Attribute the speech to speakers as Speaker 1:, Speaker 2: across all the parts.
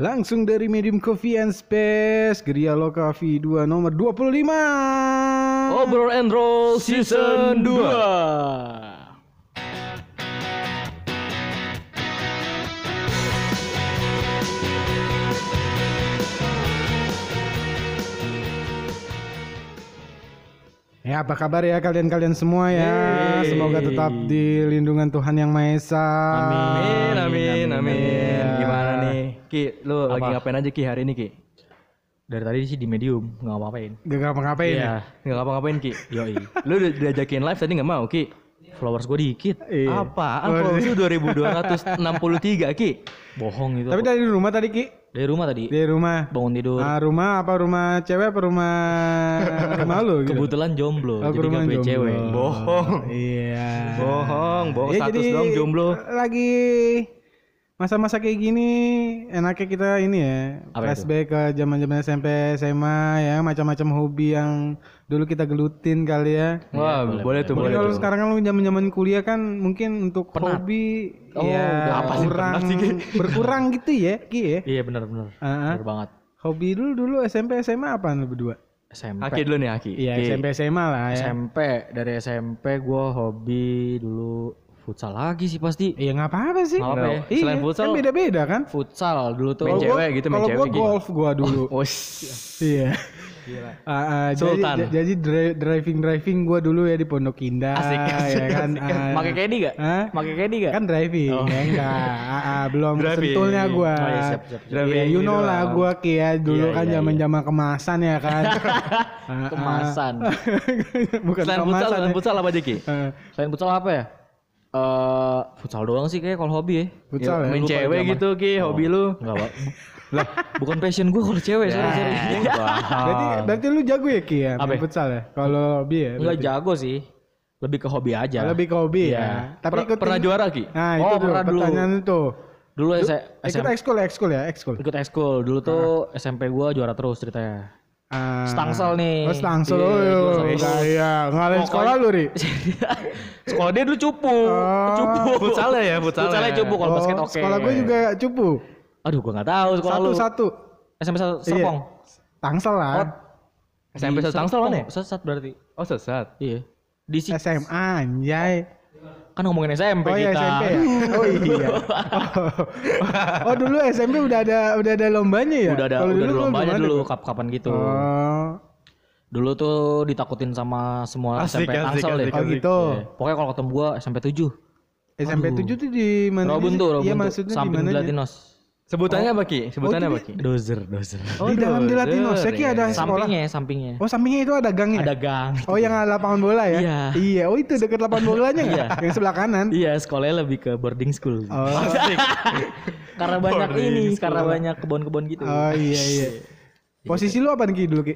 Speaker 1: Langsung dari Medium Coffee and Space, Geria Loka V2 nomor 25.
Speaker 2: Obrol and Roll Season 2.
Speaker 1: Ya, apa kabar ya kalian-kalian semua ya? Semoga tetap di lindungan Tuhan Yang Maha Esa.
Speaker 2: Amin, amin, amin. Gimana nih? Ki, lu lagi
Speaker 3: Apa?
Speaker 2: ngapain aja Ki hari ini Ki?
Speaker 3: Dari tadi sih di medium nggak ngapain.
Speaker 1: Gak ngapa-ngapain ya?
Speaker 3: Iya.
Speaker 2: Nggak ngapa-ngapain Ki.
Speaker 3: Yoi.
Speaker 2: Lu udah diajakin live tadi nggak mau Ki?
Speaker 3: Followers gue dikit.
Speaker 1: Iya.
Speaker 2: Apaan? Followers lu 2263 Ki.
Speaker 3: Bohong itu.
Speaker 1: Tapi dari rumah tadi Ki?
Speaker 3: Dari rumah tadi.
Speaker 1: Dari rumah.
Speaker 3: Bangun tidur.
Speaker 1: Ah, rumah apa rumah cewek apa rumah rumah lu gitu?
Speaker 3: Kebetulan jomblo.
Speaker 1: Oh,
Speaker 3: jadi
Speaker 1: rumah
Speaker 3: gak punya
Speaker 1: jomblo.
Speaker 3: cewek.
Speaker 2: Bohong.
Speaker 1: Iya.
Speaker 2: Bohong, bohong
Speaker 1: Ya,
Speaker 2: status
Speaker 1: jadi
Speaker 2: dong jomblo.
Speaker 1: Lagi masa-masa kayak gini enaknya kita ini ya
Speaker 3: Apa itu?
Speaker 1: flashback ke zaman-zaman SMP SMA ya macam-macam hobi yang dulu kita gelutin kali ya.
Speaker 2: Wah, boleh, tuh,
Speaker 1: Mungkin
Speaker 2: boleh
Speaker 1: kalau
Speaker 2: tuh.
Speaker 1: sekarang kan lu zaman-zaman kuliah kan mungkin untuk
Speaker 3: Penat.
Speaker 1: hobi
Speaker 3: Oh,
Speaker 1: ya
Speaker 3: udah apa sih
Speaker 1: kurang
Speaker 2: penat sih,
Speaker 1: berkurang gitu ya Ki ya.
Speaker 3: Iya benar-benar.
Speaker 1: Ah, ah.
Speaker 3: Benar banget.
Speaker 1: Hobi dulu dulu SMP SMA apa lu berdua?
Speaker 3: SMP.
Speaker 2: Aki dulu nih Aki.
Speaker 1: Iya. SMP SMA lah ya.
Speaker 3: SMP dari SMP gue hobi dulu futsal lagi sih pasti.
Speaker 1: Iya nggak apa-apa sih.
Speaker 3: Nggak apa ya.
Speaker 1: Iya,
Speaker 2: Selain futsal,
Speaker 1: kan beda-beda kan.
Speaker 3: Futsal dulu tuh.
Speaker 2: Main
Speaker 1: Kalau
Speaker 2: cewek gitu, main cewek gitu.
Speaker 1: golf gua dulu.
Speaker 2: Wes.
Speaker 1: iya. Ah, ah, jadi
Speaker 2: Sultan.
Speaker 1: jadi dri- driving driving gua dulu ya di Pondok Indah
Speaker 2: Asik, asik,
Speaker 1: ya kan.
Speaker 2: asik.
Speaker 1: ah.
Speaker 3: Pakai kedi gak?
Speaker 1: Hah?
Speaker 3: Pakai kedi gak?
Speaker 1: Kan driving ya enggak. Ah, ah, belum
Speaker 2: Driving.
Speaker 1: sentulnya gua.
Speaker 3: Oh, iya, siap, siap, siap.
Speaker 1: Iya,
Speaker 2: Driving
Speaker 1: you know
Speaker 2: gitu
Speaker 1: lah
Speaker 2: lah.
Speaker 1: gua Ki ya dulu
Speaker 3: Iya,
Speaker 1: kan
Speaker 3: iya,
Speaker 1: zaman-zaman kemasan ya kan. Ah.
Speaker 3: Kemasan.
Speaker 1: Bukan
Speaker 2: Selain futsal,
Speaker 1: kemasan.
Speaker 2: selain
Speaker 1: ya.
Speaker 2: futsal apa aja Ki?
Speaker 1: Eh,
Speaker 3: Selain futsal apa ya? Eh futsal doang sih kayak kalau hobi ya.
Speaker 1: Futsal ya.
Speaker 2: Main
Speaker 3: lupa
Speaker 2: cewek gitu Ki, hobi lu.
Speaker 3: Enggak, Pak. lah, bukan passion gue kalau cewek, sorry, sorry.
Speaker 1: Berarti berarti lu jago ya Ki ya main futsal ya? Kalau hobi ya.
Speaker 3: Enggak jago sih. Lebih ke hobi aja.
Speaker 1: Lebih ke hobi
Speaker 3: Iya.
Speaker 1: ya. Tapi
Speaker 2: Per- pernah juara Ki?
Speaker 1: Nah,
Speaker 3: Oh,
Speaker 1: itu tuh
Speaker 3: pernah dulu.
Speaker 1: pertanyaan itu.
Speaker 3: Dulu saya
Speaker 1: Ikut ekskul ya, ekskul ya, ekskul.
Speaker 3: ikut ekskul. Dulu tuh SMP gua juara terus ceritanya.
Speaker 1: Ah.
Speaker 3: Stangsel nih.
Speaker 1: Oh, stangsel.
Speaker 3: Iya,
Speaker 1: Oh, iya.
Speaker 3: terus.
Speaker 1: Iya, ngalahin sekolah lu, Ri.
Speaker 3: Sekolah dia dulu cupu.
Speaker 1: Oh.
Speaker 3: Cupu.
Speaker 2: Futsal ya, futsal.
Speaker 3: Futsalnya cupu kalau
Speaker 1: Oh,
Speaker 3: basket oke.
Speaker 1: Sekolah gue juga cupu.
Speaker 3: Aduh, gua enggak tahu sekolah lu.
Speaker 1: Satu-satu.
Speaker 3: SMP satu
Speaker 1: Iya.
Speaker 3: Serpong.
Speaker 1: Tangsel lah.
Speaker 2: SMP
Speaker 3: Di
Speaker 2: Tangsel mana ya?
Speaker 3: Sesat berarti.
Speaker 2: Oh, sesat.
Speaker 3: Iya. Di
Speaker 1: SMA anjay.
Speaker 3: Kan ngomongin SMP
Speaker 1: Oh iya
Speaker 3: kita.
Speaker 1: SMP ya. Oh iya. Oh, oh, dulu SMP udah ada udah ada lombanya ya?
Speaker 3: Udah ada
Speaker 1: Kalau
Speaker 3: udah ada
Speaker 1: dulu belum
Speaker 3: lombanya
Speaker 1: ada.
Speaker 3: dulu kap-kapan gitu.
Speaker 1: Oh.
Speaker 3: Dulu tuh ditakutin sama semua
Speaker 2: Asik,
Speaker 3: SMP
Speaker 2: asik,
Speaker 3: Tangsel deh.
Speaker 2: asik,
Speaker 1: Oh gitu.
Speaker 3: Iya. Pokoknya kalau ketemu gua SMP 7.
Speaker 1: SMP 7 tuh di mana?
Speaker 3: Robun tuh, Robun
Speaker 1: Iya maksudnya di
Speaker 3: Samping
Speaker 1: mana?
Speaker 2: Sebutannya apa Ki? Sebutannya
Speaker 1: Oh,
Speaker 2: apa Ki?
Speaker 3: Dozer, dozer.
Speaker 1: Di dalam di Latinos ya Ki ada sekolah.
Speaker 3: Sampingnya, sampingnya.
Speaker 1: Oh sampingnya itu ada gangnya?
Speaker 3: Ada gang.
Speaker 1: Oh yang ada lapangan bola ya?
Speaker 3: Iya.
Speaker 1: Iya. Oh itu deket lapangan bolanya?
Speaker 3: Iya.
Speaker 1: Yang sebelah kanan.
Speaker 3: Iya, sekolahnya lebih ke boarding school.
Speaker 1: Oh.
Speaker 3: karena banyak
Speaker 2: Boarding
Speaker 3: ini,
Speaker 2: school.
Speaker 3: karena banyak kebun-kebun gitu.
Speaker 1: Oh iya iya. Posisi lu apa nih Ki dulu Ki?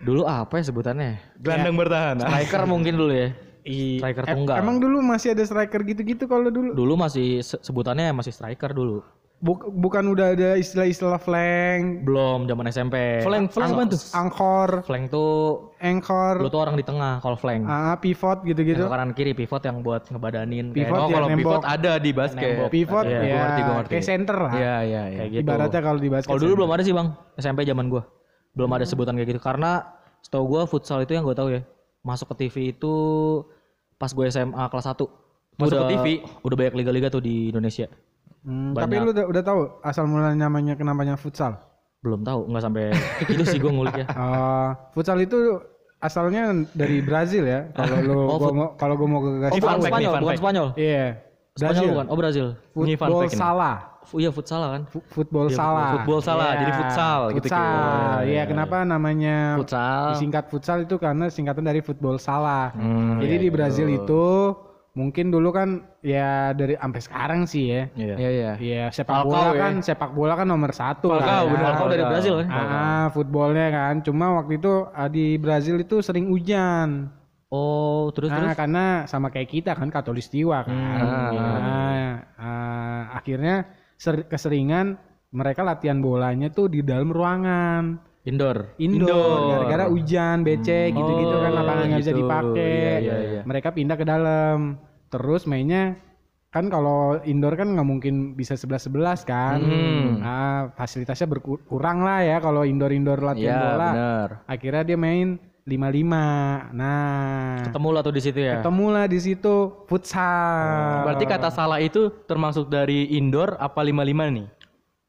Speaker 3: Dulu apa ya sebutannya?
Speaker 2: Gelandang bertahan.
Speaker 3: Striker mungkin dulu ya. Striker
Speaker 1: Em-
Speaker 3: tunggal.
Speaker 1: Emang dulu masih ada striker gitu-gitu kalau dulu?
Speaker 3: dulu masih se- sebutannya masih striker dulu.
Speaker 1: Buk- bukan udah ada istilah-istilah flank,
Speaker 3: Belum zaman SMP.
Speaker 2: Flank, flank apaan tuh?
Speaker 1: angkor,
Speaker 3: Flank tuh
Speaker 1: anchor,
Speaker 3: lu tuh orang di tengah kalau flank.
Speaker 1: ah, pivot gitu-gitu.
Speaker 3: Yang kanan kiri pivot yang buat ngebadanin kayak
Speaker 1: Pivot
Speaker 2: Oh,
Speaker 1: ya,
Speaker 2: kalau
Speaker 1: nembok.
Speaker 2: pivot ada di basket.
Speaker 3: Nembok.
Speaker 1: Pivot
Speaker 3: Iya,
Speaker 1: ya,
Speaker 2: gua ngerti, gua ngerti.
Speaker 1: kayak center lah.
Speaker 2: Iya, iya, iya.
Speaker 3: kayak gitu.
Speaker 1: Ibaratnya kalau di basket.
Speaker 3: Kalau dulu belum ada sih, Bang. SMP zaman gua. Belum ada sebutan kayak gitu karena setahu gua futsal itu yang gua tahu ya. Masuk ke TV itu pas gue SMA kelas 1.
Speaker 2: Masuk ke TV?
Speaker 3: Udah banyak liga-liga tuh di Indonesia.
Speaker 1: Hmm, tapi lu udah, udah tahu asal mula namanya kenapanya futsal?
Speaker 3: Belum tahu, nggak sampai itu sih gua ngulik ya.
Speaker 1: Ah, futsal itu asalnya dari Brazil ya. Kalau lu
Speaker 3: Oh,
Speaker 1: gua mau kalau gua mau ke
Speaker 3: Oh, bukan Spanyol,
Speaker 2: fun
Speaker 3: bukan. Spanyol.
Speaker 1: Iya.
Speaker 3: Spanyol
Speaker 1: Brazil.
Speaker 3: bukan. Oh, Brazil.
Speaker 1: Football salah.
Speaker 3: Iya, futsal kan.
Speaker 1: Fu- Football
Speaker 3: Iya,
Speaker 1: salah.
Speaker 2: football salah, jadi futsal gitu, Ki.
Speaker 1: Futsal.
Speaker 2: Iya,
Speaker 1: Iya, kenapa namanya
Speaker 3: Futsal.
Speaker 1: disingkat futsal itu karena singkatan dari football salah.
Speaker 2: Hmm,
Speaker 1: Jadi
Speaker 2: iya,
Speaker 1: di Brazil itu mungkin dulu kan ya dari sampai sekarang sih ya.
Speaker 3: Iya.
Speaker 2: Iya, iya.
Speaker 1: Iya sepak
Speaker 2: Falcao
Speaker 1: bola
Speaker 2: ya.
Speaker 1: kan sepak bola kan nomor satu
Speaker 2: Falcao,
Speaker 1: kan.
Speaker 2: bener,
Speaker 3: Falcao dari. Brazil kan.
Speaker 1: Ah, footballnya kan. Cuma waktu itu ah, di Brazil itu sering hujan.
Speaker 3: Oh, terus
Speaker 1: Nah,
Speaker 3: terus.
Speaker 1: karena sama kayak kita kan katulistiwa kan.
Speaker 2: Hmm.
Speaker 1: Nah, ah, akhirnya ser- keseringan mereka latihan bolanya tuh di dalam ruangan
Speaker 3: Indoor.
Speaker 1: indoor, gara-gara hujan, becek gitu-gitu kan
Speaker 2: Oh,
Speaker 1: lapangan nggak bisa
Speaker 2: gitu.
Speaker 1: dipakai.
Speaker 2: Iya, iya, iya.
Speaker 1: Mereka pindah ke dalam. Terus mainnya kan kalau indoor kan nggak mungkin bisa 11-11 kan.
Speaker 2: Hmm.
Speaker 1: Nah, fasilitasnya berkurang lah ya kalau indoor-indoor latihan
Speaker 2: Iya,
Speaker 1: bola.
Speaker 2: benar.
Speaker 1: Akhirnya dia main 55. Nah,
Speaker 3: Ketemu lah tuh di situ ya.
Speaker 1: ketemu lah di situ futsal.
Speaker 2: Berarti kata salah itu termasuk dari indoor apa 55 nih?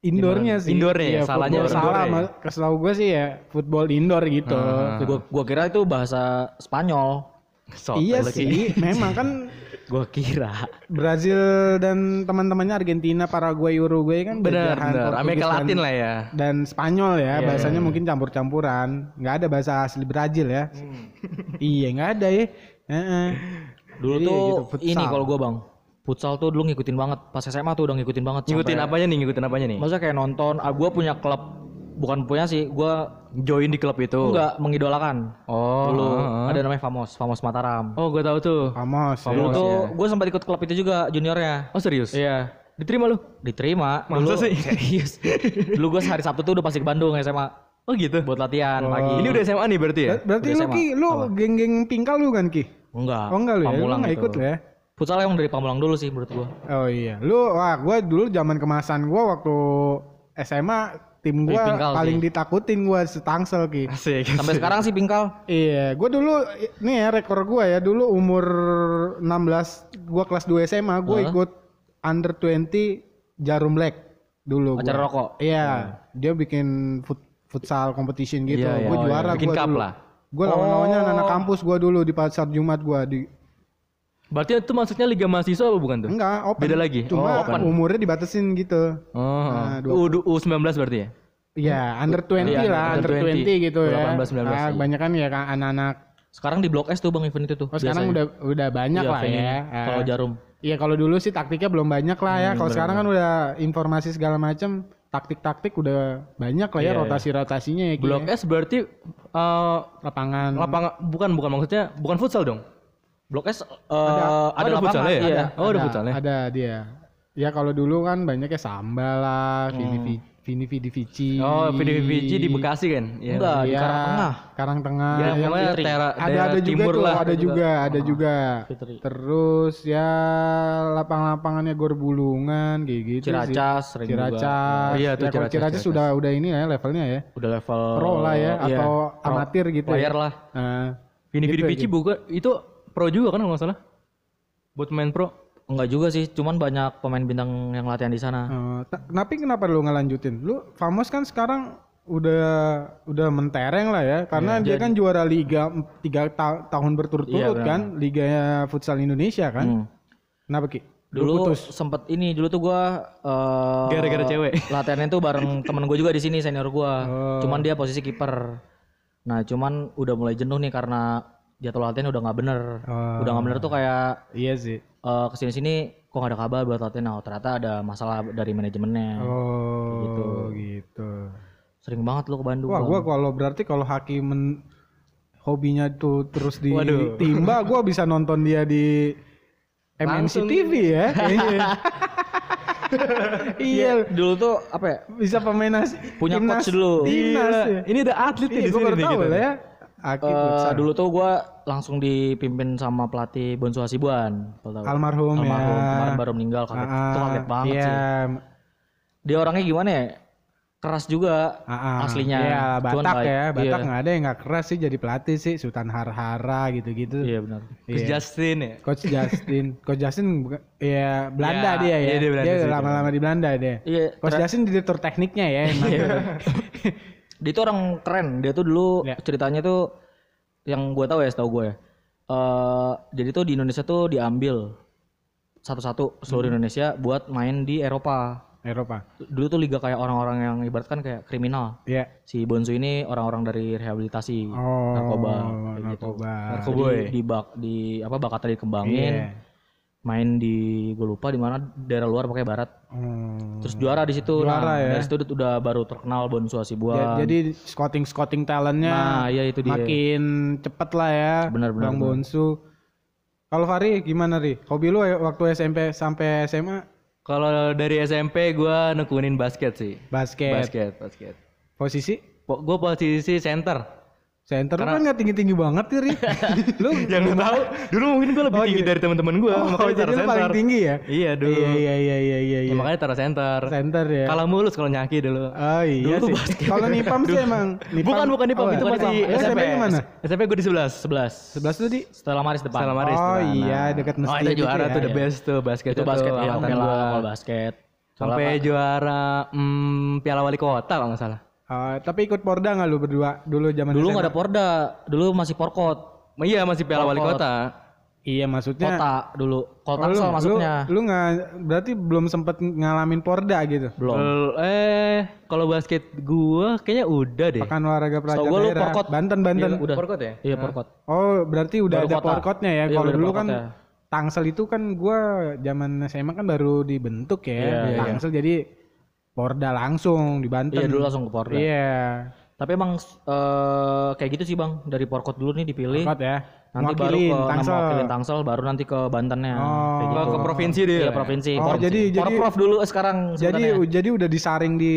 Speaker 1: Indoornya sih.
Speaker 2: Indoornya ya,
Speaker 1: Iya,
Speaker 2: salahnya
Speaker 1: salah.
Speaker 2: ya.
Speaker 1: ma- Keselalu gue sih ya football indoor gitu.
Speaker 3: Gua, gua kira itu bahasa Spanyol.
Speaker 2: So,
Speaker 1: iya
Speaker 2: lagi.
Speaker 1: sih, memang kan
Speaker 3: Gua kira.
Speaker 1: Brazil dan teman-temannya Argentina, Paraguay, Uruguay kan
Speaker 2: Benar, benar. Amerika Latin lah ya.
Speaker 1: dan Spanyol ya
Speaker 2: Iya,
Speaker 1: bahasanya mungkin campur-campuran nggak ada bahasa asli Brazil ya
Speaker 2: Hmm.
Speaker 1: iya nggak ada ya Heeh.
Speaker 3: Dulu
Speaker 1: Jadi ya
Speaker 3: tuh
Speaker 1: gitu, futsal.
Speaker 3: ini kalau gua bang. Futsal tuh dulu ngikutin banget. Pas SMA tuh udah ngikutin banget.
Speaker 2: Ngikutin
Speaker 3: sampai-
Speaker 2: apanya nih? Ngikutin apanya nih?
Speaker 3: Maksudnya kayak nonton. Ah, gua punya klub. Bukan punya sih. Gua
Speaker 2: Join di klub itu.
Speaker 3: enggak mengidolakan.
Speaker 2: Oh,
Speaker 3: Dulu
Speaker 2: heeh.
Speaker 3: ada namanya Famos. Famos Mataram.
Speaker 2: Oh, gue tahu tuh.
Speaker 1: Famos.
Speaker 3: Dulu
Speaker 2: Famos,
Speaker 3: tuh
Speaker 2: ya.
Speaker 3: gue sempat ikut klub itu juga juniornya.
Speaker 2: Oh, serius?
Speaker 3: Iya.
Speaker 2: Diterima lu?
Speaker 3: Diterima.
Speaker 2: Masa
Speaker 3: Dulu-
Speaker 2: sih?
Speaker 3: Serius. Dulu gue hari Sabtu tuh udah pasti ke Bandung SMA
Speaker 2: Oh, gitu.
Speaker 3: buat latihan pagi.
Speaker 2: Ini udah SMA nih berarti ya?
Speaker 1: Ber- berarti
Speaker 3: Udah
Speaker 1: lu
Speaker 3: SMA.
Speaker 1: ki lu geng-geng pingkal lu kan ki
Speaker 3: enggak.
Speaker 1: oh enggak lu ya lu
Speaker 3: Pamulang
Speaker 1: nggak
Speaker 3: itu.
Speaker 1: ikut lu ya
Speaker 3: Futsal yang dari Pamulang dulu sih menurut gua.
Speaker 1: oh iya lu wah gua dulu zaman kemasan gua waktu SMA tim gua
Speaker 3: Wih, pingkal
Speaker 1: paling
Speaker 3: sih.
Speaker 1: ditakutin gua setangsel ki
Speaker 2: Asik.
Speaker 3: Sampai sekarang sih pingkal.
Speaker 1: Iya, gue dulu nih ya rekor gue ya dulu umur 16 gue kelas 2 SMA gue
Speaker 3: Hah?
Speaker 1: ikut under 20 Jarum Black dulu. gua.
Speaker 3: Acara rokok.
Speaker 1: Iya, dia bikin fut- futsal competition gitu.
Speaker 2: Iya, iya.
Speaker 1: Gue
Speaker 2: Oh,
Speaker 1: juara
Speaker 2: iya. Bikin
Speaker 1: gua
Speaker 2: cup
Speaker 1: dulu.
Speaker 2: lah.
Speaker 1: Gue lawan-lawannya anak-anak kampus gue dulu di pasar Jumat gue di
Speaker 2: Berarti itu maksudnya Liga Mahasiswa apa bukan tuh?
Speaker 1: enggak open.
Speaker 2: Beda lagi?
Speaker 1: Cuma
Speaker 2: Oh, open.
Speaker 1: umurnya dibatasin gitu.
Speaker 2: Oh,
Speaker 1: Nah,
Speaker 2: U, U19 berarti ya?
Speaker 1: Iya, under 20
Speaker 2: Iya,
Speaker 1: lah,
Speaker 2: under
Speaker 1: under 20,
Speaker 2: 20
Speaker 1: gitu ya.
Speaker 2: 18, 19
Speaker 1: Nah,
Speaker 2: iya.
Speaker 1: banyak kan ya kan anak-anak.
Speaker 3: Sekarang di Blok S tuh Bang event itu tuh.
Speaker 1: Oh, sekarang udah udah banyak
Speaker 3: Iya,
Speaker 1: lah ya.
Speaker 3: Kalau
Speaker 1: Ah.
Speaker 3: Jarum.
Speaker 1: Iya kalau dulu sih taktiknya belum banyak lah ya. kalau sekarang kan udah informasi segala macam, taktik-taktik udah banyak lah ya
Speaker 2: Iya,
Speaker 1: rotasi-rotasinya ya.
Speaker 2: Blok
Speaker 1: ya.
Speaker 2: S berarti eh,
Speaker 1: lapangan.
Speaker 2: lapangan bukan bukan maksudnya bukan futsal dong.
Speaker 3: Blok S eh,
Speaker 2: Ada-
Speaker 3: ada,
Speaker 2: ada
Speaker 3: lapangan,
Speaker 2: ya?
Speaker 3: iya.
Speaker 2: Oh, ada futsalnya?
Speaker 1: Ada dia. Ya kalau dulu kan banyaknya sambal lah, Vini Vi- Vini Vidi Vici.
Speaker 2: Oh, VDVG di Bekasi kan? Iya.
Speaker 3: Enggak, di
Speaker 1: Iya,
Speaker 3: Karang Tengah.
Speaker 1: Karang Tengah.
Speaker 2: Ya,
Speaker 1: Yang
Speaker 2: pokoknya
Speaker 3: Fitri.
Speaker 2: tera,
Speaker 1: ada ada juga
Speaker 2: timur
Speaker 1: tuh,
Speaker 2: lah.
Speaker 1: ada juga, ada juga.
Speaker 3: Fitri.
Speaker 1: Terus ya lapang-lapangannya Gor Bulungan kayak gitu sih.
Speaker 3: Ciracas sering juga.
Speaker 1: Ciracas.
Speaker 2: Oh iya, tuh
Speaker 1: ya,
Speaker 2: Ciracas,
Speaker 1: Ciracas
Speaker 2: Ciracas.
Speaker 1: sudah udah ini ya levelnya ya.
Speaker 3: Udah level
Speaker 1: Pro lah ya
Speaker 3: iya.
Speaker 1: atau
Speaker 3: Pro.
Speaker 1: amatir gitu
Speaker 3: Player
Speaker 1: ya.
Speaker 3: lah.
Speaker 1: Nah,
Speaker 2: Vini
Speaker 1: Gitu
Speaker 2: VDVG bukan itu pro juga kan kalau nggak salah? Buat main pro.
Speaker 3: Enggak juga sih, cuman banyak pemain bintang yang latihan di sana.
Speaker 1: eh, ta- tapi kenapa lu nggak lanjutin? Lu Famos kan sekarang udah udah mentereng lah ya karena dia kan juara liga tiga ta- tahun berturut-turut
Speaker 3: Iya,
Speaker 1: kan liga futsal Indonesia kan
Speaker 3: Hmm.
Speaker 1: kenapa ki Lu
Speaker 3: Dulu
Speaker 1: putus
Speaker 3: sempet ini dulu tuh gua eh,
Speaker 2: Gara-gara cewek.
Speaker 3: Latihannya tuh bareng temen gue juga di sini senior gua.
Speaker 1: Oh.
Speaker 3: Cuman dia posisi kiper. Nah, cuman udah mulai jenuh nih karena jadwal latihan udah nggak bener.
Speaker 1: Oh.
Speaker 3: Udah nggak bener tuh kayak
Speaker 1: iya sih
Speaker 3: eh ke sini-sini kok gak ada kabar buat latihan. Nah, ternyata ada masalah dari manajemennya.
Speaker 1: oh
Speaker 3: Gitu.
Speaker 1: gitu
Speaker 3: Sering banget lu ke Bandung.
Speaker 1: wah gua kalau berarti kalau Haki men hobinya tuh terus di
Speaker 2: Waduh.
Speaker 1: timba gua bisa nonton dia di MNC. TV ya kayaknya. iya
Speaker 3: dulu tuh apa ya?
Speaker 1: bisa pemain
Speaker 3: Punya
Speaker 1: timnas-
Speaker 3: coach dulu.
Speaker 1: timnas
Speaker 2: Gila.
Speaker 1: ya.
Speaker 2: Ini ada atlet nih
Speaker 1: Iya,
Speaker 2: di
Speaker 1: gue
Speaker 2: sini nih
Speaker 1: tahu lah ya. Aki
Speaker 3: Eh,
Speaker 1: futsal.
Speaker 3: dulu tuh gua langsung dipimpin sama pelatih Bonsu Hasibuan.
Speaker 1: almarhum,
Speaker 3: Almarhum.
Speaker 1: ya.
Speaker 3: Kemarin baru meninggal kaget.
Speaker 1: Ah,
Speaker 3: itu kaget banget
Speaker 1: iya.
Speaker 3: sih. Dia orangnya gimana ya? Keras juga
Speaker 1: Ah, ah.
Speaker 3: aslinya.
Speaker 1: Iya,
Speaker 3: Cuman
Speaker 1: Batak
Speaker 3: baik.
Speaker 1: ya. Batak
Speaker 3: Iya.
Speaker 1: nggak ada yang nggak keras sih jadi pelatih sih. Sultan Harhara gitu-gitu.
Speaker 3: Iya benar.
Speaker 2: Coach
Speaker 1: Iya.
Speaker 2: Justin ya.
Speaker 1: Coach Justin. Coach Justin bukan ya Belanda
Speaker 2: Ya,
Speaker 1: dia ya.
Speaker 2: iya, dia Belanda sih,
Speaker 1: lama-lama di Belanda dia.
Speaker 3: Iya.
Speaker 1: Coach Justin direktur tekniknya ya.
Speaker 3: Dia tuh orang keren. Dia tuh dulu
Speaker 1: Iya.
Speaker 3: ceritanya tuh yang gue tahu ya, setahu gue ya. Eh jadi tuh di Indonesia tuh diambil satu-satu seluruh
Speaker 1: Hmm.
Speaker 3: Indonesia buat main di Eropa.
Speaker 1: Eropa.
Speaker 3: Dulu tuh liga kayak orang-orang yang ibaratkan kayak kriminal.
Speaker 1: Iya.
Speaker 3: Si Bonsu ini orang-orang dari rehabilitasi
Speaker 1: Oh,
Speaker 3: narkoba kayak gitu.
Speaker 1: narkoba.
Speaker 3: Jadi di bak di apa bakatnya dikembangin,
Speaker 1: Iya.
Speaker 3: Main di gue lupa di mana daerah luar pokoknya barat.
Speaker 1: Hmm.
Speaker 3: Terus juara di situ.
Speaker 1: Juara
Speaker 3: nah,
Speaker 1: ya.
Speaker 3: dari situ udah baru terkenal Bonsu
Speaker 1: Ja-
Speaker 3: Hasibuan.
Speaker 1: Jadi scouting scouting talentnya
Speaker 3: Nah, iya itu dia.
Speaker 1: makin cepet lah ya.
Speaker 3: Benar, benar,
Speaker 1: Bang. Bonsu. Kalau Fari gimana Ri? Hobi lu ya waktu SMP sampai SMA
Speaker 2: Kalau dari SMP gua nekunin basket sih.
Speaker 1: basket.
Speaker 2: Basket, basket.
Speaker 1: Posisi?
Speaker 2: Gue posisi center.
Speaker 1: Center lu kan nggak tinggi-tinggi banget sih, Ri. lu
Speaker 2: Yang nggak tahu, dulu mungkin gue lebih tinggi dari teman-teman gue,
Speaker 1: oh,
Speaker 2: makanya taruh center.
Speaker 1: paling tinggi ya?
Speaker 2: Iya dulu.
Speaker 1: Iya iya iya iya iya.
Speaker 2: Ya,
Speaker 1: iya.
Speaker 2: makanya taruh center.
Speaker 1: Center ya.
Speaker 2: Kalah mulus kalau nyaki dulu.
Speaker 1: Oh iya
Speaker 2: Dulu
Speaker 1: sih. Kalau Nipam sih emang Nipam.
Speaker 2: Bukan bukan di
Speaker 1: Oh,
Speaker 2: itu
Speaker 1: ya.
Speaker 2: masih
Speaker 1: Ya, SMP di mana?
Speaker 2: SMP gue di 11.
Speaker 3: 11.
Speaker 1: 11 tuh di
Speaker 3: Stella Maris depan.
Speaker 2: Stella Maris.
Speaker 1: Oh
Speaker 2: depan.
Speaker 1: iya dekat
Speaker 2: Oh
Speaker 1: masjid.
Speaker 2: itu
Speaker 1: gitu
Speaker 2: juara
Speaker 1: ya.
Speaker 2: tuh the best tuh basket
Speaker 3: itu basket ya,
Speaker 2: angkatan
Speaker 3: oke lah kalau basket.
Speaker 2: Sampai juara hmm, Piala Wali Kota kalau nggak salah.
Speaker 1: Oh, tapi ikut Porda nggak lu berdua dulu zaman
Speaker 3: Dulu nggak ada Porda, dulu masih Porkot.
Speaker 2: Iya masih Piala Wali. Kota.
Speaker 1: Iya maksudnya.
Speaker 3: Kota dulu. Kalau
Speaker 1: Oh,
Speaker 3: Tangsel
Speaker 1: lu,
Speaker 3: masuknya.
Speaker 1: Lu, lu nggak berarti belum sempet ngalamin Porda gitu.
Speaker 3: Belum.
Speaker 2: Bel- Eh kalau basket gua kayaknya udah deh.
Speaker 1: Pekan olahraga pelajar
Speaker 3: Setahu gua lu
Speaker 1: daerah.
Speaker 3: Porkot.
Speaker 1: Banten Banten.
Speaker 3: Udah.
Speaker 2: Porkot ya?
Speaker 3: Iya, Porkot.
Speaker 1: Oh, berarti udah
Speaker 3: Baru
Speaker 1: ada
Speaker 3: kota.
Speaker 1: porkotnya ya.
Speaker 3: Iya,
Speaker 1: Kalau dulu kan
Speaker 3: porkotnya.
Speaker 1: Tangsel itu kan gua zaman SMA kan baru dibentuk ya.
Speaker 3: Iya, iya,
Speaker 1: Tangsel jadi Porda langsung di Banten.
Speaker 3: Iya, dulu langsung ke Porda.
Speaker 1: Iya.
Speaker 3: Tapi emang eh, kayak gitu sih bang, dari Porkot dulu nih dipilih,
Speaker 1: Porkot ya.
Speaker 3: nanti
Speaker 1: Mewakilin
Speaker 3: baru ke
Speaker 1: Tangsel.
Speaker 3: mewakilin Tangsel, baru nanti ke Bantennya.
Speaker 1: Oh.
Speaker 3: kayak gitu.
Speaker 2: ke provinsi deh.
Speaker 3: Iya provinsi.
Speaker 1: Oh,
Speaker 3: Por-
Speaker 1: jadi- jadi-
Speaker 3: Porprov dulu sekarang
Speaker 1: Jadi
Speaker 3: sebenarnya.
Speaker 1: jadi udah disaring di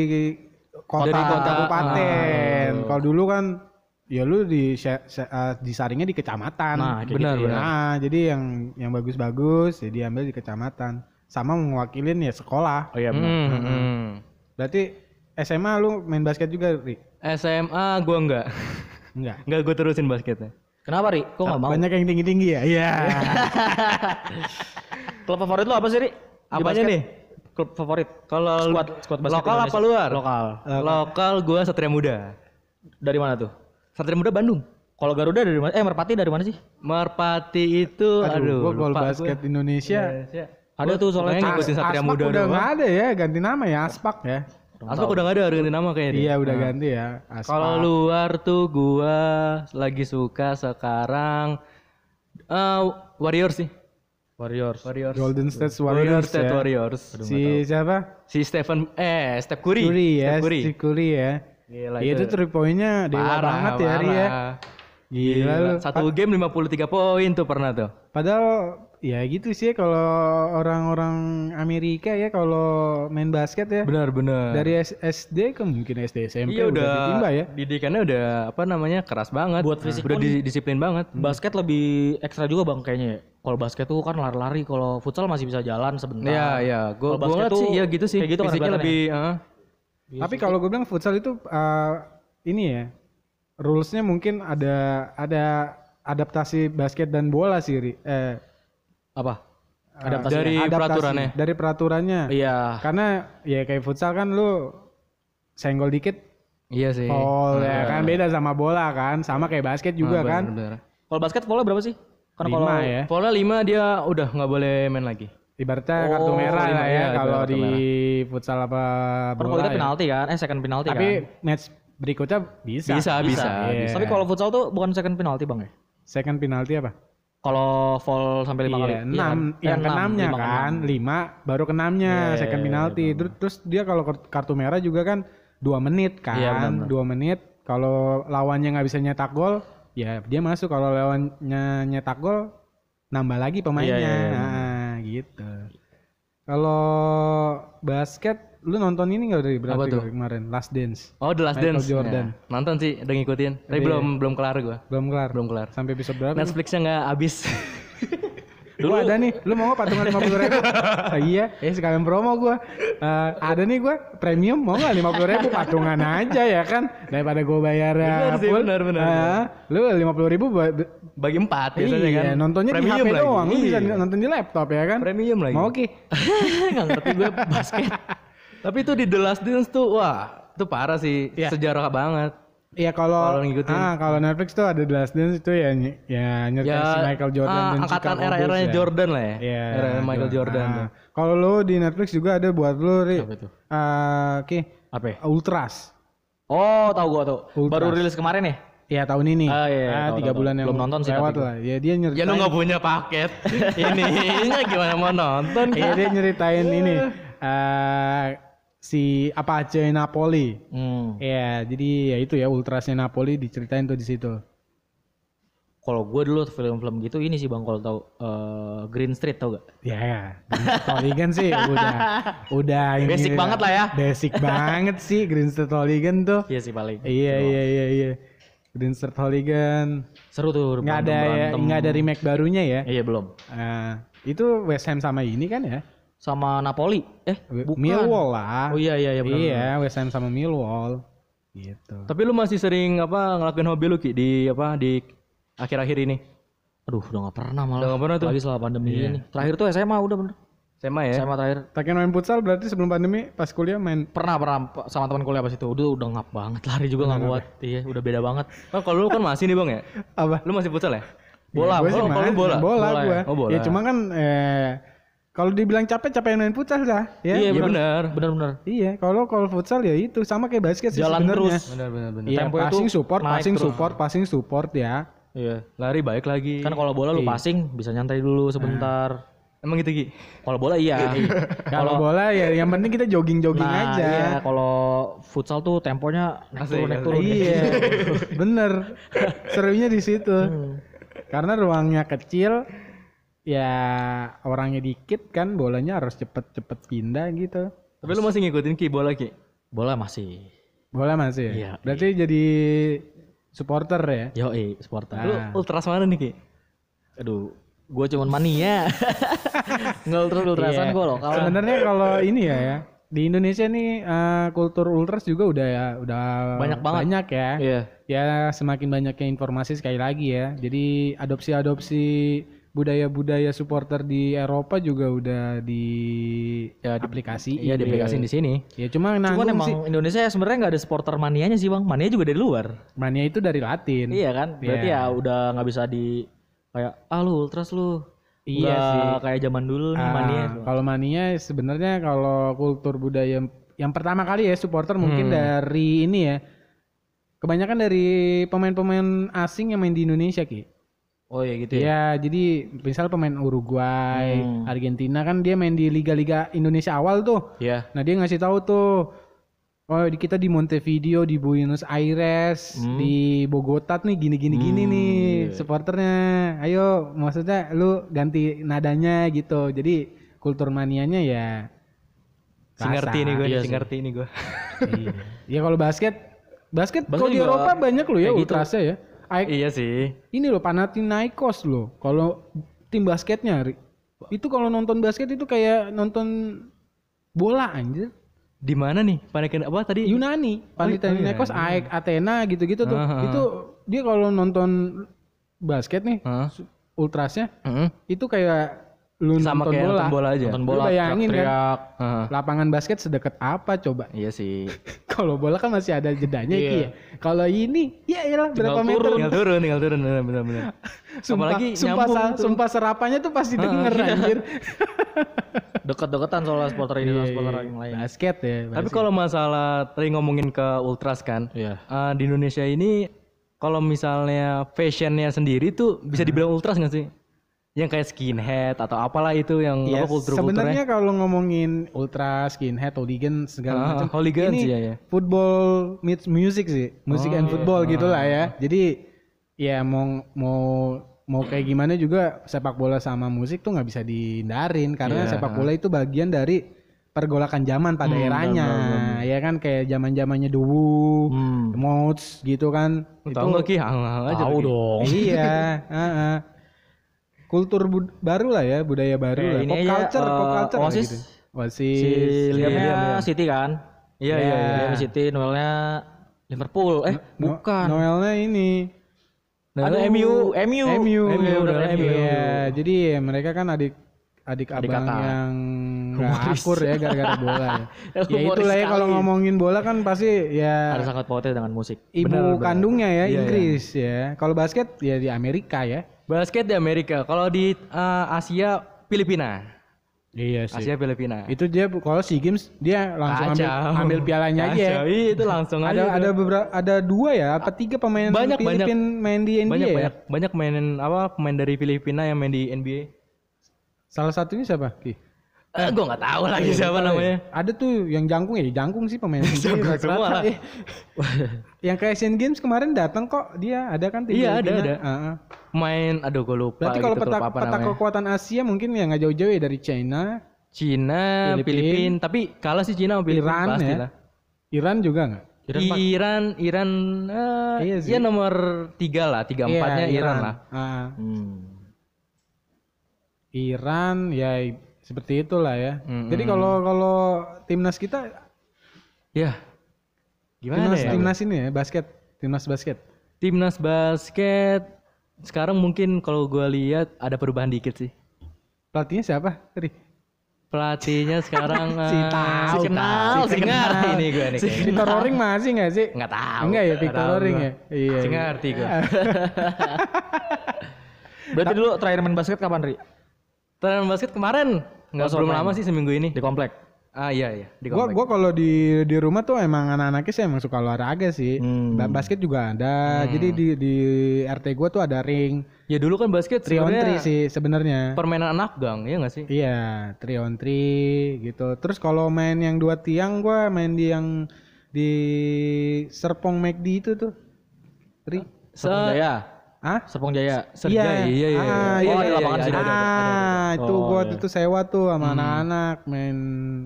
Speaker 1: kota,
Speaker 3: Dari kota.
Speaker 1: kabupaten.
Speaker 3: Ah.
Speaker 1: Kalau dulu kan ya lu di eh, disaringnya di kecamatan.
Speaker 3: Nah,
Speaker 2: Benar,
Speaker 3: gitu
Speaker 2: benar.
Speaker 1: Nah, jadi yang yang bagus-bagus ya diambil di kecamatan. Sama mewakilin ya sekolah.
Speaker 3: Oh iya benar.
Speaker 2: Hmm, hmm.
Speaker 1: Berarti SMA lu main basket juga, Ri?
Speaker 2: SMA gua enggak.
Speaker 1: Enggak.
Speaker 2: enggak gua terusin basketnya.
Speaker 3: Kenapa Ri? Kok nggak mau?
Speaker 1: Banyak yang tinggi-tinggi ya? Iya.
Speaker 3: Klub favorit lu apa sih Ri? Di
Speaker 2: Apanya nih?
Speaker 3: Klub favorit?
Speaker 2: Kalau
Speaker 3: Squad, squad basket
Speaker 2: lokal
Speaker 3: Indonesia.
Speaker 2: apa luar?
Speaker 3: Lokal.
Speaker 2: Lokal gua Satria Muda.
Speaker 3: Dari mana tuh?
Speaker 2: Satria Muda Bandung.
Speaker 3: Kalau Garuda dari mana? Eh Merpati dari mana sih?
Speaker 2: Merpati itu
Speaker 1: Aduh,
Speaker 2: aduh,
Speaker 1: gua
Speaker 2: lupa
Speaker 1: basket
Speaker 2: gua.
Speaker 1: Indonesia
Speaker 2: Iya.
Speaker 3: Ada tuh soalnya
Speaker 2: ngikutin Satria
Speaker 1: Aspak
Speaker 2: Muda
Speaker 1: udah nggak ada ya, ganti nama ya Aspak ya.
Speaker 2: Aspak udah nggak ada ganti nama kayaknya.
Speaker 1: Iya udah ganti ya. Aspak.
Speaker 2: Kalau luar tuh gua lagi suka sekarang eh Warriors sih.
Speaker 3: Warriors.
Speaker 2: Warriors.
Speaker 1: Golden State
Speaker 2: Warriors
Speaker 1: Warriors,
Speaker 2: State
Speaker 1: ya.
Speaker 2: Warriors.
Speaker 1: Si siapa?
Speaker 2: Si Stephen eh Steph Curry.
Speaker 1: Curry ya,
Speaker 2: Steph Curry.
Speaker 1: si Curry ya.
Speaker 2: Gila
Speaker 1: Iya itu three point-nya dewa
Speaker 2: Parah,
Speaker 1: banget ya ya.
Speaker 2: parah.
Speaker 1: Gila lu.
Speaker 2: Satu game 53 poin tuh pernah tuh.
Speaker 1: Padahal ya gitu sih kalau orang-orang Amerika ya kalau main basket ya.
Speaker 2: Benar benar.
Speaker 1: Dari S- SD ke mungkin SD SMP
Speaker 2: iya
Speaker 1: udah,
Speaker 2: udah
Speaker 1: ditimba ya.
Speaker 2: didikannya udah apa namanya keras banget.
Speaker 3: Buat fisik
Speaker 2: udah di- disiplin banget.
Speaker 3: Basket lebih ekstra juga bang kayaknya. ya. Kalau basket tuh kan lari-lari, kalau futsal masih bisa jalan sebentar.
Speaker 2: Iya iya, gua
Speaker 3: Kalau
Speaker 2: gua
Speaker 3: basket
Speaker 2: ngeliat
Speaker 3: tuh
Speaker 2: sih ya gitu sih.
Speaker 3: kayak gitu kan
Speaker 2: Fisiknya lebih heeh.
Speaker 1: Tapi kalau gue bilang futsal itu eh, ini ya rulesnya mungkin ada ada adaptasi basket dan bola sih Ri. Eh,
Speaker 3: Apa?
Speaker 1: eh,
Speaker 3: Adaptasi.
Speaker 2: Dari peraturannya.
Speaker 1: Dari peraturannya.
Speaker 3: Iya.
Speaker 1: Karena ya kayak futsal kan lu senggol dikit
Speaker 2: Iya sih.
Speaker 1: foul ya kan beda sama bola kan, sama kayak basket juga
Speaker 2: Ah, benar,
Speaker 1: kan.
Speaker 2: benar.
Speaker 3: Kalau basket pola berapa sih? Karena kalau
Speaker 1: Lima ya.
Speaker 2: Pola 5 dia udah nggak boleh main lagi.
Speaker 1: Ibaratnya kartu
Speaker 3: Oh,
Speaker 1: merah
Speaker 2: lima,
Speaker 1: lah ya
Speaker 2: iya,
Speaker 1: kalau
Speaker 2: kartu
Speaker 1: di futsal apa bola. ya.
Speaker 3: penalti kan, eh second penalti
Speaker 1: Tapi
Speaker 3: kan.
Speaker 1: match berikutnya bisa.
Speaker 2: Bisa, bisa.
Speaker 1: Iya.
Speaker 3: Tapi kalau futsal tuh bukan second penalti bang ya?
Speaker 1: Second penalti apa?
Speaker 3: Kalau fall sampai lima kali.
Speaker 1: Iya,
Speaker 3: Iya
Speaker 1: enam,
Speaker 3: kan? Eh,
Speaker 1: yang
Speaker 3: enam,
Speaker 1: keenamnya kan,
Speaker 3: enam.
Speaker 1: lima baru keenamnya
Speaker 3: Iya,
Speaker 1: second
Speaker 3: iya,
Speaker 1: penalti. Terus, terus dia kalau kart- kartu merah juga kan dua menit kan,
Speaker 3: Iya, benar-benar.
Speaker 1: dua menit. Kalau lawannya nggak bisa nyetak gol, ya dia masuk. Kalau lawannya nyetak gol, nambah lagi pemainnya.
Speaker 3: Iya, iya, iya,
Speaker 1: Nah, gitu. Kalau basket, lu nonton ini nggak dari berarti
Speaker 2: tuh?
Speaker 1: kemarin Last Dance?
Speaker 2: Oh, The Last
Speaker 1: Michael
Speaker 2: Dance.
Speaker 1: Jordan.
Speaker 2: Ya, nonton sih, udah ngikutin. Tapi belum belum kelar gua.
Speaker 1: Belum kelar.
Speaker 2: Belum kelar.
Speaker 1: Sampai episode berapa?
Speaker 2: Netflixnya nggak habis.
Speaker 1: Dulu ada nih, lu mau nggak patungan lima puluh ribu? Ah, iya, eh sekalian promo gua. Eh, ada nih gua premium mau nggak lima puluh ribu patungan aja ya kan daripada gua bayar
Speaker 2: Benar sih,
Speaker 1: full.
Speaker 2: benar, benar,
Speaker 1: Ah, lu lima puluh ribu
Speaker 2: Bagi empat biasanya
Speaker 1: iya,
Speaker 2: kan.
Speaker 1: nontonnya di
Speaker 2: Premium
Speaker 1: HP
Speaker 2: lagi.
Speaker 1: doang, lu bisa
Speaker 2: Iya.
Speaker 1: nonton di laptop ya kan?
Speaker 2: Premium lagi.
Speaker 1: Mau oke.
Speaker 3: Nggak ngerti gue basket.
Speaker 2: Tapi itu di The Last Dance tuh wah, itu parah sih.
Speaker 1: Iya.
Speaker 2: Sejarah banget.
Speaker 1: Iya kalau ah kalau Netflix tuh ada The Last Dance itu ya ya nyeritain
Speaker 2: Ya,
Speaker 1: si Michael Jordan
Speaker 2: ah,
Speaker 1: dan
Speaker 2: angkatan era-eranya
Speaker 1: ya.
Speaker 2: Jordan lah ya.
Speaker 1: Iya.
Speaker 2: Era Michael Jordan
Speaker 1: Ah.
Speaker 2: tuh.
Speaker 1: Kalau lu di Netflix juga ada buat lu, Ri.
Speaker 3: Apa itu?
Speaker 1: Ah, Oke.
Speaker 3: Apa? ya?
Speaker 1: Ultras.
Speaker 3: Oh, tahu gua tuh.
Speaker 1: Ultras.
Speaker 3: Baru rilis kemarin ya?
Speaker 1: Iya tahun ini.
Speaker 3: Ah, iya, iya,
Speaker 1: Ah,
Speaker 3: tahu,
Speaker 1: bulan
Speaker 3: tahu.
Speaker 1: yang
Speaker 3: Belum nonton sih
Speaker 1: lewat lah. Ya dia nyeritain.
Speaker 2: Ya lu nggak punya paket. Ininya gimana mau nonton?
Speaker 1: Iya dia nyeritain ini. eh si Apache Napoli.
Speaker 3: Hmm.
Speaker 1: Iya, jadi ya itu ya ultrasnya Napoli diceritain tuh di situ.
Speaker 3: Kalau gue dulu film-film gitu ini sih bang kalau tahu eh, Green Street tau gak?
Speaker 1: Ya ya. Hooligan sih udah udah ini
Speaker 3: Basic banget lah ya.
Speaker 1: Basic banget sih Green State Hooligan tuh.
Speaker 3: Iya sih paling.
Speaker 1: Iya iya iya iya. Green Shirt Hooligan.
Speaker 3: Seru tuh.
Speaker 1: Nggak ada ya, nggak ada remake barunya ya.
Speaker 3: Iya belum.
Speaker 1: Nah, itu West Ham sama ini kan ya?
Speaker 3: Sama Napoli. Eh, bukan.
Speaker 1: Millwall lah.
Speaker 3: Oh iya iya iya benar.
Speaker 1: Iya, West Ham sama Millwall. Gitu.
Speaker 2: Tapi lu masih sering apa ngelakuin hobi lu Ki di apa di akhir-akhir ini?
Speaker 3: Aduh, udah gak pernah malah.
Speaker 2: Udah nggak pernah tuh?
Speaker 3: Lagi setelah pandemi ini. Terakhir tuh SMA udah bener.
Speaker 2: SMA ya?
Speaker 3: SMA terakhir.
Speaker 1: Terakhir main futsal berarti sebelum pandemi pas kuliah main
Speaker 3: Pernah pernah sama teman kuliah pas itu. Udah udah ngap banget lari juga nggak kuat. Iya, udah beda banget.
Speaker 2: Oh, kalau lu kan masih nih Bang ya?
Speaker 1: apa?
Speaker 2: Lu masih futsal ya?
Speaker 3: Bola,
Speaker 1: Gua sih
Speaker 2: oh, kalau
Speaker 1: main,
Speaker 2: lu bola?
Speaker 1: main bola,
Speaker 3: Bola
Speaker 1: gua.
Speaker 3: ya?
Speaker 2: Oh, bola.
Speaker 1: Ya cuma kan eh kalau dibilang capek capek main futsal lah, ya.
Speaker 2: Iya benar.
Speaker 3: Bener bener.
Speaker 1: Iya, kalau kalau futsal ya itu sama kayak basket sih
Speaker 3: Jalan
Speaker 1: sebenarnya.
Speaker 3: terus.
Speaker 2: Benar benar benar.
Speaker 1: Iya,
Speaker 3: Tempo itu
Speaker 1: passing support,
Speaker 3: naik
Speaker 1: passing
Speaker 3: terus.
Speaker 1: support, passing support ya.
Speaker 3: Iya.
Speaker 2: Lari baik lagi.
Speaker 3: Kan kalau bola lu passing bisa nyantai dulu sebentar.
Speaker 2: Emang gitu Ki?
Speaker 3: Kalau bola iya.
Speaker 1: Kalau bola ya yang penting kita jogging-jogging
Speaker 3: Nah,
Speaker 1: aja.
Speaker 3: iya, kalau futsal tuh temponya naik turun naik turun.
Speaker 1: Iya, bener. Serunya di situ.
Speaker 3: Hmm.
Speaker 1: Karena ruangnya kecil, ya orangnya dikit kan, bolanya harus cepet-cepet pindah gitu.
Speaker 2: Tapi lu masih ngikutin Ki bola Ki?
Speaker 3: Bola masih.
Speaker 1: Bola masih ya?
Speaker 3: Iya,
Speaker 1: Berarti jadi supporter ya?
Speaker 3: Yo, eh, supporter.
Speaker 2: Lu ultras mana nih Ki?
Speaker 3: Aduh, gue cuman mania. Nggak ultras ultrasan
Speaker 1: Iya.
Speaker 3: gue loh. Kalau
Speaker 1: Sebenarnya kalau ini ya, ya di Indonesia nih eh, kultur ultras juga udah ya, udah
Speaker 3: Banyak banget.
Speaker 1: banyak ya.
Speaker 3: Iya.
Speaker 1: Ya semakin banyaknya informasi sekali lagi ya. Jadi adopsi-adopsi budaya-budaya supporter di Eropa juga udah di ya aplikasi.
Speaker 3: Iya, di aplikasi di sini.
Speaker 1: Ya cuma
Speaker 3: Cuman emang
Speaker 1: sih.
Speaker 3: Indonesia sebenarnya nggak ada supporter manianya sih bang. Mania juga dari luar.
Speaker 1: Mania itu dari Latin.
Speaker 3: Iya kan? Berarti
Speaker 1: Iya.
Speaker 3: ya udah nggak bisa di kayak ah lu ultras lu.
Speaker 1: Iya
Speaker 3: Nggak
Speaker 1: sih.
Speaker 3: kayak zaman dulu nih
Speaker 1: Ah,
Speaker 3: mania.
Speaker 1: Kalau mania sebenarnya kalau kultur budaya yang pertama kali ya supporter mungkin
Speaker 3: Hmm.
Speaker 1: dari ini ya. Kebanyakan dari pemain-pemain asing yang main di Indonesia Ki.
Speaker 3: Oh iya gitu ya.
Speaker 1: Ya, jadi misal pemain Uruguay,
Speaker 3: Hmm.
Speaker 1: Argentina kan dia main di liga-liga Indonesia awal tuh.
Speaker 3: Iya.
Speaker 1: Nah, dia ngasih tahu tuh Oh, di kita di Montevideo, di Buenos Aires,
Speaker 3: Hmm.
Speaker 1: di Bogota nih gini-gini gini
Speaker 3: Hmm,
Speaker 1: nih
Speaker 3: iya.
Speaker 1: supporternya. Ayo, maksudnya lu ganti nadanya gitu. Jadi kultur manianya ya
Speaker 2: Si ngerti nih gue,
Speaker 3: Iya
Speaker 2: si
Speaker 3: sih.
Speaker 2: ngerti nih gue.
Speaker 1: iya. Ya kalau basket, basket,
Speaker 3: Basket
Speaker 1: kalau di Eropa banyak loh ya
Speaker 3: gitu.
Speaker 1: ultrasnya ya. Ay-
Speaker 2: iya sih.
Speaker 1: ini loh Panathinaikos loh. Kalau tim basketnya Ri. itu kalau nonton basket itu kayak nonton bola anjir.
Speaker 2: Di mana nih? Panikin apa tadi?
Speaker 1: Yunani, Panathinaikos, AEK, Athena gitu-gitu tuh.
Speaker 2: Ah.
Speaker 1: Itu dia kalau nonton basket nih su- ultrasnya
Speaker 3: Heeh.
Speaker 1: itu kayak lu
Speaker 2: Sama
Speaker 1: nonton
Speaker 2: kayak
Speaker 1: bola.
Speaker 2: nonton bola aja.
Speaker 3: Nonton
Speaker 1: Lu
Speaker 3: bola
Speaker 1: bayangin kan?
Speaker 3: teriak.
Speaker 2: Heeh.
Speaker 1: Lapangan basket sedekat apa coba?
Speaker 2: Iya sih.
Speaker 1: kalau bola kan masih ada jedanya
Speaker 3: Iya.
Speaker 1: Ya. Kalau ini ya elah berapa meter?
Speaker 2: Tinggal turun, tinggal turun, benar benar.
Speaker 1: Sumpah,
Speaker 2: Apalagi
Speaker 1: sumpah,
Speaker 2: nyambung
Speaker 1: sa-
Speaker 2: tuh.
Speaker 1: sumpah serapannya tuh pasti denger anjir.
Speaker 3: Deket-deketan soal supporter ini sama supporter yang lain.
Speaker 1: Basket ya.
Speaker 2: Tapi kalau masalah tadi ngomongin ke ultras kan,
Speaker 3: Iya.
Speaker 2: eh, di Indonesia ini kalau misalnya fashionnya sendiri tuh bisa dibilang ultras nggak sih? Yang kayak skinhead atau apalah itu yang
Speaker 1: Ya,
Speaker 2: apa kultur
Speaker 1: sebenarnya kalau ngomongin ultra skinhead, hooligan segala
Speaker 2: Ah,
Speaker 1: macam,
Speaker 2: hooligans,
Speaker 1: ini
Speaker 2: iya, iya.
Speaker 1: football meets music sih, music
Speaker 2: Oh,
Speaker 1: and
Speaker 2: iya.
Speaker 1: football gitulah ya. Jadi ya mau mau mau kayak gimana juga sepak bola sama musik tuh nggak bisa dihindarin karena
Speaker 2: Iya.
Speaker 1: sepak bola itu bagian dari pergolakan zaman pada
Speaker 2: Hmm,
Speaker 1: eranya, ya kan kayak zaman zamannya Who,
Speaker 3: Hmm.
Speaker 1: Mods gitu kan.
Speaker 2: Tahu nggak ki? Hang aja.
Speaker 3: Tahu dong.
Speaker 1: iya, heeh. Kultur bud- baru lah ya, budaya baru
Speaker 3: Kayak
Speaker 1: lah.
Speaker 3: ini
Speaker 1: Pop
Speaker 3: aja,
Speaker 1: culture, pop
Speaker 3: eh,
Speaker 1: culture
Speaker 3: Oasis.
Speaker 1: gitu. Oasis.
Speaker 2: Si Liam
Speaker 3: Liamnya
Speaker 2: Liam, ya.
Speaker 3: City kan?
Speaker 2: Iya
Speaker 1: Ya.
Speaker 2: iya iya.
Speaker 3: Liam City, Noelnya Liverpool. Eh,
Speaker 1: No-
Speaker 3: bukan.
Speaker 1: Noelnya ini
Speaker 3: Aduh,
Speaker 2: MU.
Speaker 3: MU.
Speaker 1: MU.
Speaker 2: MU.
Speaker 1: Iya, jadi mereka kan adik adik, abang
Speaker 3: kakak.
Speaker 1: yang nggak akur ya gara-gara bola ya. ya itulah ya kalau ngomongin bola kan pasti ya
Speaker 3: Ada sangat pautnya dengan musik.
Speaker 1: ibu
Speaker 2: Benar, benar.
Speaker 1: kandungnya ya
Speaker 2: Iya,
Speaker 1: Inggris ya. Kalau basket ya di Amerika ya.
Speaker 2: Basket di Amerika. Kalau di eh, Asia Filipina.
Speaker 1: Iya
Speaker 2: Asia Filipina.
Speaker 1: Itu dia kalau SEA Games dia langsung ambil,
Speaker 2: Kacau.
Speaker 1: ambil pialanya aja. ya.
Speaker 2: Iya, itu langsung aja.
Speaker 1: Ada ada beberapa ada dua ya apa tiga pemain
Speaker 2: Banyak, banyak.
Speaker 1: Filipin main di NBA
Speaker 2: banyak
Speaker 1: ya?
Speaker 2: banyak banyak mainin apa pemain dari Filipina yang main di NBA.
Speaker 1: Salah satunya siapa? Ki?
Speaker 2: Eh, gue nggak tahu lagi siapa namanya.
Speaker 1: Ada tuh yang jangkung ya, jangkung sih pemain
Speaker 2: Jangkung semua lah.
Speaker 1: Yang kayak Asian Games kemarin datang kok dia ada kan tim
Speaker 2: Iya, ada, ada.
Speaker 1: Heeh.
Speaker 2: Main, aduh gue lupa.
Speaker 1: Berarti kalau
Speaker 2: gitu,
Speaker 1: peta,
Speaker 2: lupa apa
Speaker 1: peta
Speaker 2: namanya.
Speaker 1: kekuatan Asia mungkin ya nggak jauh-jauh ya dari China,
Speaker 2: Cina,
Speaker 1: Filipin.
Speaker 2: Filipin, tapi kalah sih Cina sama Filipin
Speaker 1: Iran
Speaker 2: pasti
Speaker 1: ya.
Speaker 2: lah.
Speaker 1: Iran juga nggak?
Speaker 2: Iran, Iran, eh,
Speaker 1: Iya sih.
Speaker 2: ya nomor tiga lah, tiga
Speaker 1: Iya,
Speaker 2: empatnya Iran, lah.
Speaker 1: Ah,
Speaker 3: Hmm.
Speaker 1: Iran ya seperti itulah ya.
Speaker 2: Mm-mm.
Speaker 1: Jadi kalau kalau timnas kita
Speaker 2: Ya, gimana
Speaker 1: timnas
Speaker 2: ya?
Speaker 1: timnas ini ya basket, timnas basket.
Speaker 2: Timnas basket sekarang mungkin kalau gua lihat ada perubahan dikit sih.
Speaker 1: Pelatihnya siapa? Tadi.
Speaker 2: Pelatihnya sekarang
Speaker 1: Si
Speaker 2: eh,
Speaker 1: tahu,
Speaker 2: si kenal,
Speaker 1: si
Speaker 2: si
Speaker 1: kenal.
Speaker 2: nih gue nih.
Speaker 1: Si. Victor Roring masih nggak sih?
Speaker 2: Nggak tahu.
Speaker 1: Enggak ya
Speaker 2: Nggak
Speaker 1: Victor Roring ya. Iya.
Speaker 2: Si ngerti gue.
Speaker 3: Berarti dulu terakhir main basket kapan, Ri?
Speaker 2: Tren basket kemarin nggak
Speaker 3: Oh,
Speaker 2: belum lama sih seminggu ini.
Speaker 3: Di komplek.
Speaker 2: Ah iya iya di
Speaker 1: Gua
Speaker 2: komplek.
Speaker 1: gua kalau di di rumah tuh emang anak-anaknya sih emang suka olahraga sih.
Speaker 3: Hmm.
Speaker 1: Ba- Basket juga ada. Jadi di di RT gua tuh ada ring
Speaker 2: Ya dulu kan basket
Speaker 1: 3 on 3
Speaker 2: sebenarnya
Speaker 1: sih sebenarnya.
Speaker 2: permainan anak gang, ya nggak sih?
Speaker 1: Iya, 3 on 3 gitu. Terus kalau main yang dua tiang gua main di yang di Serpong McD itu tuh. Tri.
Speaker 3: Serpong Jaya.
Speaker 1: Hah?
Speaker 3: Serpong Jaya.
Speaker 2: Serjaya, iya, iya,
Speaker 1: Ah,
Speaker 2: iya.
Speaker 3: Oh,
Speaker 1: iya,
Speaker 3: di
Speaker 1: iya,
Speaker 3: lapangan
Speaker 1: iya, Ah, itu
Speaker 3: Oh,
Speaker 1: gua
Speaker 3: iya.
Speaker 1: itu sewa tuh sama anak-anak main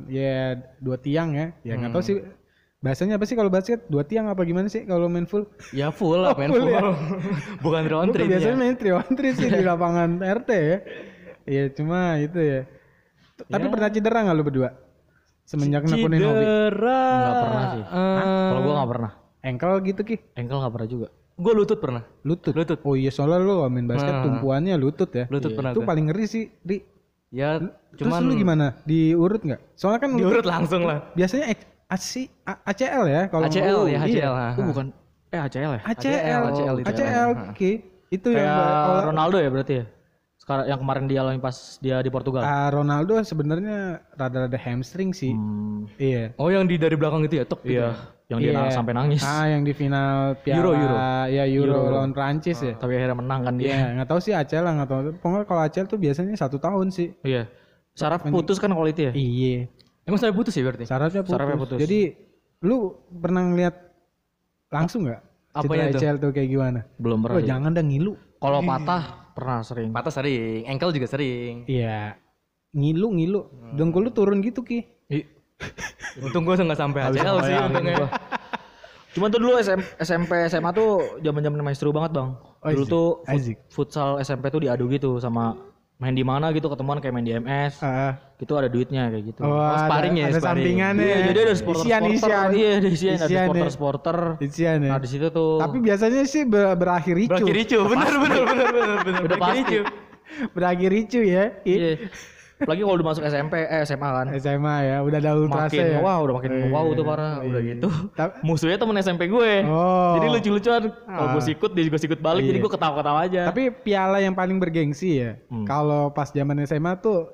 Speaker 1: ya dua tiang ya. Ya nggak tahu sih bahasanya apa sih kalau basket dua tiang apa gimana sih kalau main full?
Speaker 2: Ya full lah, main
Speaker 1: full
Speaker 2: full.
Speaker 1: ya?
Speaker 2: Bukan three on three
Speaker 1: biasanya
Speaker 2: dia.
Speaker 1: main 3 on 3 sih di lapangan RT ya. Iya cuma itu ya. Tapi pernah cedera nggak lu berdua? Semenjak nekunin hobi.
Speaker 2: Cedera.
Speaker 3: Nggak pernah sih.
Speaker 2: Eh,
Speaker 3: Kalau gua nggak pernah.
Speaker 1: Engkel gitu ki.
Speaker 3: Ankle nggak pernah juga.
Speaker 2: Gua lutut pernah.
Speaker 1: Lutut.
Speaker 2: Lutut.
Speaker 1: Oh iya soalnya lu main basket
Speaker 2: Nah.
Speaker 1: tumpuannya lutut ya.
Speaker 2: Lutut pernah
Speaker 1: Itu paling ngeri sih, Di.
Speaker 2: Ya
Speaker 1: Terus
Speaker 2: cuman
Speaker 1: lu gimana? Diurut nggak? Soalnya kan lutut
Speaker 2: diurut langsung lah.
Speaker 1: biasanya AC, ACL ya kalau
Speaker 2: ACL
Speaker 1: Oh,
Speaker 2: ya,
Speaker 1: iya.
Speaker 2: ACL. ha,
Speaker 3: Itu
Speaker 2: ha.
Speaker 3: bukan eh ACL ya?
Speaker 1: ACL,
Speaker 2: ACL itu.
Speaker 1: ACL, Ki. Itu yang
Speaker 3: Kayak Ronaldo ya berarti ya? Sekarang yang kemarin dialami pas dia di Portugal.
Speaker 1: Ah, Ronaldo sebenarnya rada-rada hamstring sih.
Speaker 3: Hmm,
Speaker 1: Iya.
Speaker 2: Oh yang di dari belakang itu ya, tok gitu.
Speaker 3: iya, yang dia
Speaker 1: Iya.
Speaker 3: nang- sampai nangis.
Speaker 1: Ah, yang di final Piala
Speaker 2: Euro, Euro.
Speaker 1: ya Euro,
Speaker 3: Euro.
Speaker 1: lawan Prancis ya.
Speaker 3: Tapi akhirnya menang kan dia.
Speaker 1: Iya, nggak tahu sih ACL lah, nggak tahu. Pokoknya kalau ACL tuh biasanya satu tahun sih.
Speaker 3: Iya. Saraf putus kan kalau itu ya?
Speaker 1: Iya.
Speaker 2: Emang saya putus ya berarti?
Speaker 1: Sarafnya putus.
Speaker 3: Sarafnya putus.
Speaker 1: Jadi lu pernah ngeliat langsung nggak? Cedera
Speaker 2: itu?
Speaker 1: ACL tuh kayak gimana?
Speaker 3: Belum
Speaker 1: Oh,
Speaker 3: pernah. dia.
Speaker 1: jangan dah ngilu.
Speaker 3: Kalau patah pernah sering.
Speaker 2: Patah sering, ankle juga sering.
Speaker 1: Iya. Ngilu, ngilu. Dengkul lu turun gitu, Ki.
Speaker 2: Ih. Untung gua nggak sampai ACL sih untungnya.
Speaker 3: gua. Cuman tuh dulu SM, SMP SMA tuh zaman-zaman main seru banget, Bang. Dulu
Speaker 1: Asik,
Speaker 3: tuh fut- futsal SMP tuh diadu gitu sama main di mana gitu ketemuan kayak main di MS.
Speaker 1: Ah.
Speaker 3: Gitu ada duitnya kayak gitu.
Speaker 1: Oh, ada,
Speaker 2: sparring ya,
Speaker 1: ada
Speaker 2: sparring.
Speaker 1: sampingannya.
Speaker 3: Iya,
Speaker 1: ya.
Speaker 3: jadi ada supporter
Speaker 1: isian,
Speaker 3: supporter.
Speaker 1: isian.
Speaker 3: Iya, ada isian, ada
Speaker 1: Isian ya.
Speaker 3: supporter supporter.
Speaker 1: Isian ya.
Speaker 3: Nah, di situ tuh
Speaker 1: Tapi biasanya sih ber- berakhir ricu.
Speaker 2: Berakhir ricu, bener bener bener bener bener.
Speaker 3: udah
Speaker 2: Berakhir
Speaker 3: pasti.
Speaker 2: ricu.
Speaker 1: berakhir ricu ya.
Speaker 3: Iya. Apalagi kalau udah masuk SMP eh SMA kan.
Speaker 1: SMA ya, udah ada ultrase
Speaker 3: Makin
Speaker 1: ya.
Speaker 3: wow, udah makin
Speaker 1: Iya,
Speaker 3: wow tuh parah. Udah
Speaker 1: iya.
Speaker 3: gitu.
Speaker 1: Ta-
Speaker 3: Musuhnya temen SMP gue.
Speaker 1: Oh.
Speaker 3: Jadi lucu-lucuan. Kalau gue
Speaker 1: Ah.
Speaker 3: sikut dia juga sikut balik. Jadi
Speaker 1: Iya.
Speaker 3: gue ketawa-ketawa aja.
Speaker 1: Tapi piala yang paling bergengsi ya.
Speaker 3: Hmm.
Speaker 1: Kalau pas zaman SMA tuh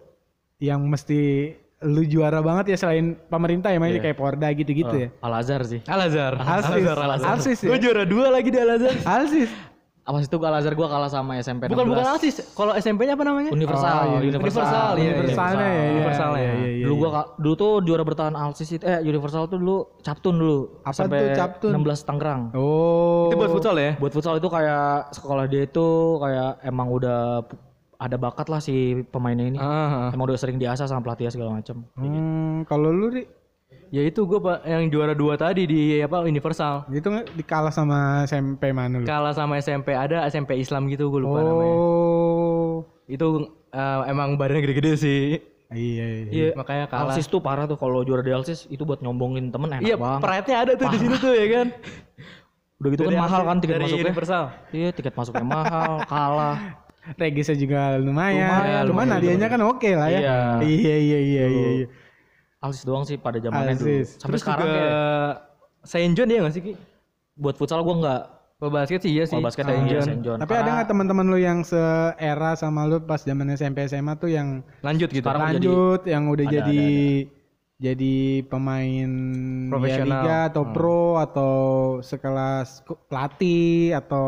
Speaker 1: yang mesti lu juara banget ya selain pemerintah ya mainnya
Speaker 3: Iya.
Speaker 1: kayak Porda gitu-gitu ya.
Speaker 3: Al Azhar sih.
Speaker 2: Al Azhar.
Speaker 1: Alsis, Alsis ya.
Speaker 2: Gue juara dua lagi di Al Azhar.
Speaker 1: Alsis.
Speaker 3: Apa itu Al Azhar gue kalah sama SMP
Speaker 2: Bukan
Speaker 3: 16.
Speaker 2: bukan Alsis. Kalau SMP-nya apa namanya?
Speaker 3: Universal,
Speaker 1: Oh, iya,
Speaker 3: universal,
Speaker 2: Universal, iya,
Speaker 1: Universalnya ya. iya,
Speaker 2: Universalnya.
Speaker 1: iya, iya, iya.
Speaker 3: Dulu gua dulu tuh juara bertahan Alsis itu eh Universal tuh dulu Captun dulu.
Speaker 1: Apa
Speaker 3: Sampai
Speaker 1: tuh Captun?
Speaker 3: 16 Tangerang.
Speaker 1: Oh.
Speaker 2: Itu buat futsal ya?
Speaker 3: Buat futsal itu kayak sekolah dia itu kayak emang udah ada bakat lah si pemainnya ini.
Speaker 2: Ah,
Speaker 3: Emang udah sering diasah sama pelatih segala macam.
Speaker 1: Hmm, kalau lu Ri,
Speaker 2: ya itu gue pak yang juara dua tadi di apa Universal.
Speaker 1: itu nggak dikalah sama SMP mana lu?
Speaker 2: Kalah sama SMP ada SMP Islam gitu gue lupa namanya.
Speaker 1: Oh.
Speaker 2: Itu eh, emang badannya gede-gede sih.
Speaker 1: Iya, iya.
Speaker 2: Iya makanya kalah.
Speaker 3: Alsis tuh parah tuh kalau juara di Alsis itu buat nyombongin temen enak
Speaker 2: Iya,
Speaker 3: banget.
Speaker 2: pride-nya ada tuh di situ tuh ya kan.
Speaker 3: Udah gitu kan
Speaker 2: Dari
Speaker 3: mahal
Speaker 2: Alsis-
Speaker 3: kan tiket
Speaker 2: dari
Speaker 3: masuknya.
Speaker 2: Universal.
Speaker 3: Iya tiket masuknya mahal, kalah.
Speaker 1: Regisnya juga lumayan.
Speaker 3: Lumayan,
Speaker 1: Cuman
Speaker 3: lumayan,
Speaker 1: hadiahnya kan oke lah ya.
Speaker 3: Iya.
Speaker 1: Iya, iya, iya, iya.
Speaker 3: Alsis doang sih pada zamannya dulu. Sampai
Speaker 2: Terus
Speaker 3: sekarang
Speaker 2: juga
Speaker 3: kayak
Speaker 2: Saint John ya nggak sih Ki?
Speaker 3: buat futsal gua enggak.
Speaker 2: Kalau basket sih iya sih.
Speaker 3: Kalau basket
Speaker 2: Saint
Speaker 3: iya,
Speaker 2: John.
Speaker 3: Saint John.
Speaker 1: Tapi ada
Speaker 3: Karena
Speaker 1: nggak teman-teman lu yang seera sama lu pas zaman SMP SMA tuh yang
Speaker 2: Lanjut gitu.
Speaker 3: Sekarang jadi-
Speaker 1: lanjut, yang udah
Speaker 3: Ada,
Speaker 1: jadi jadi pemain
Speaker 2: Profesional.
Speaker 1: ya liga atau
Speaker 3: Hmm.
Speaker 1: pro atau sekelas pelatih atau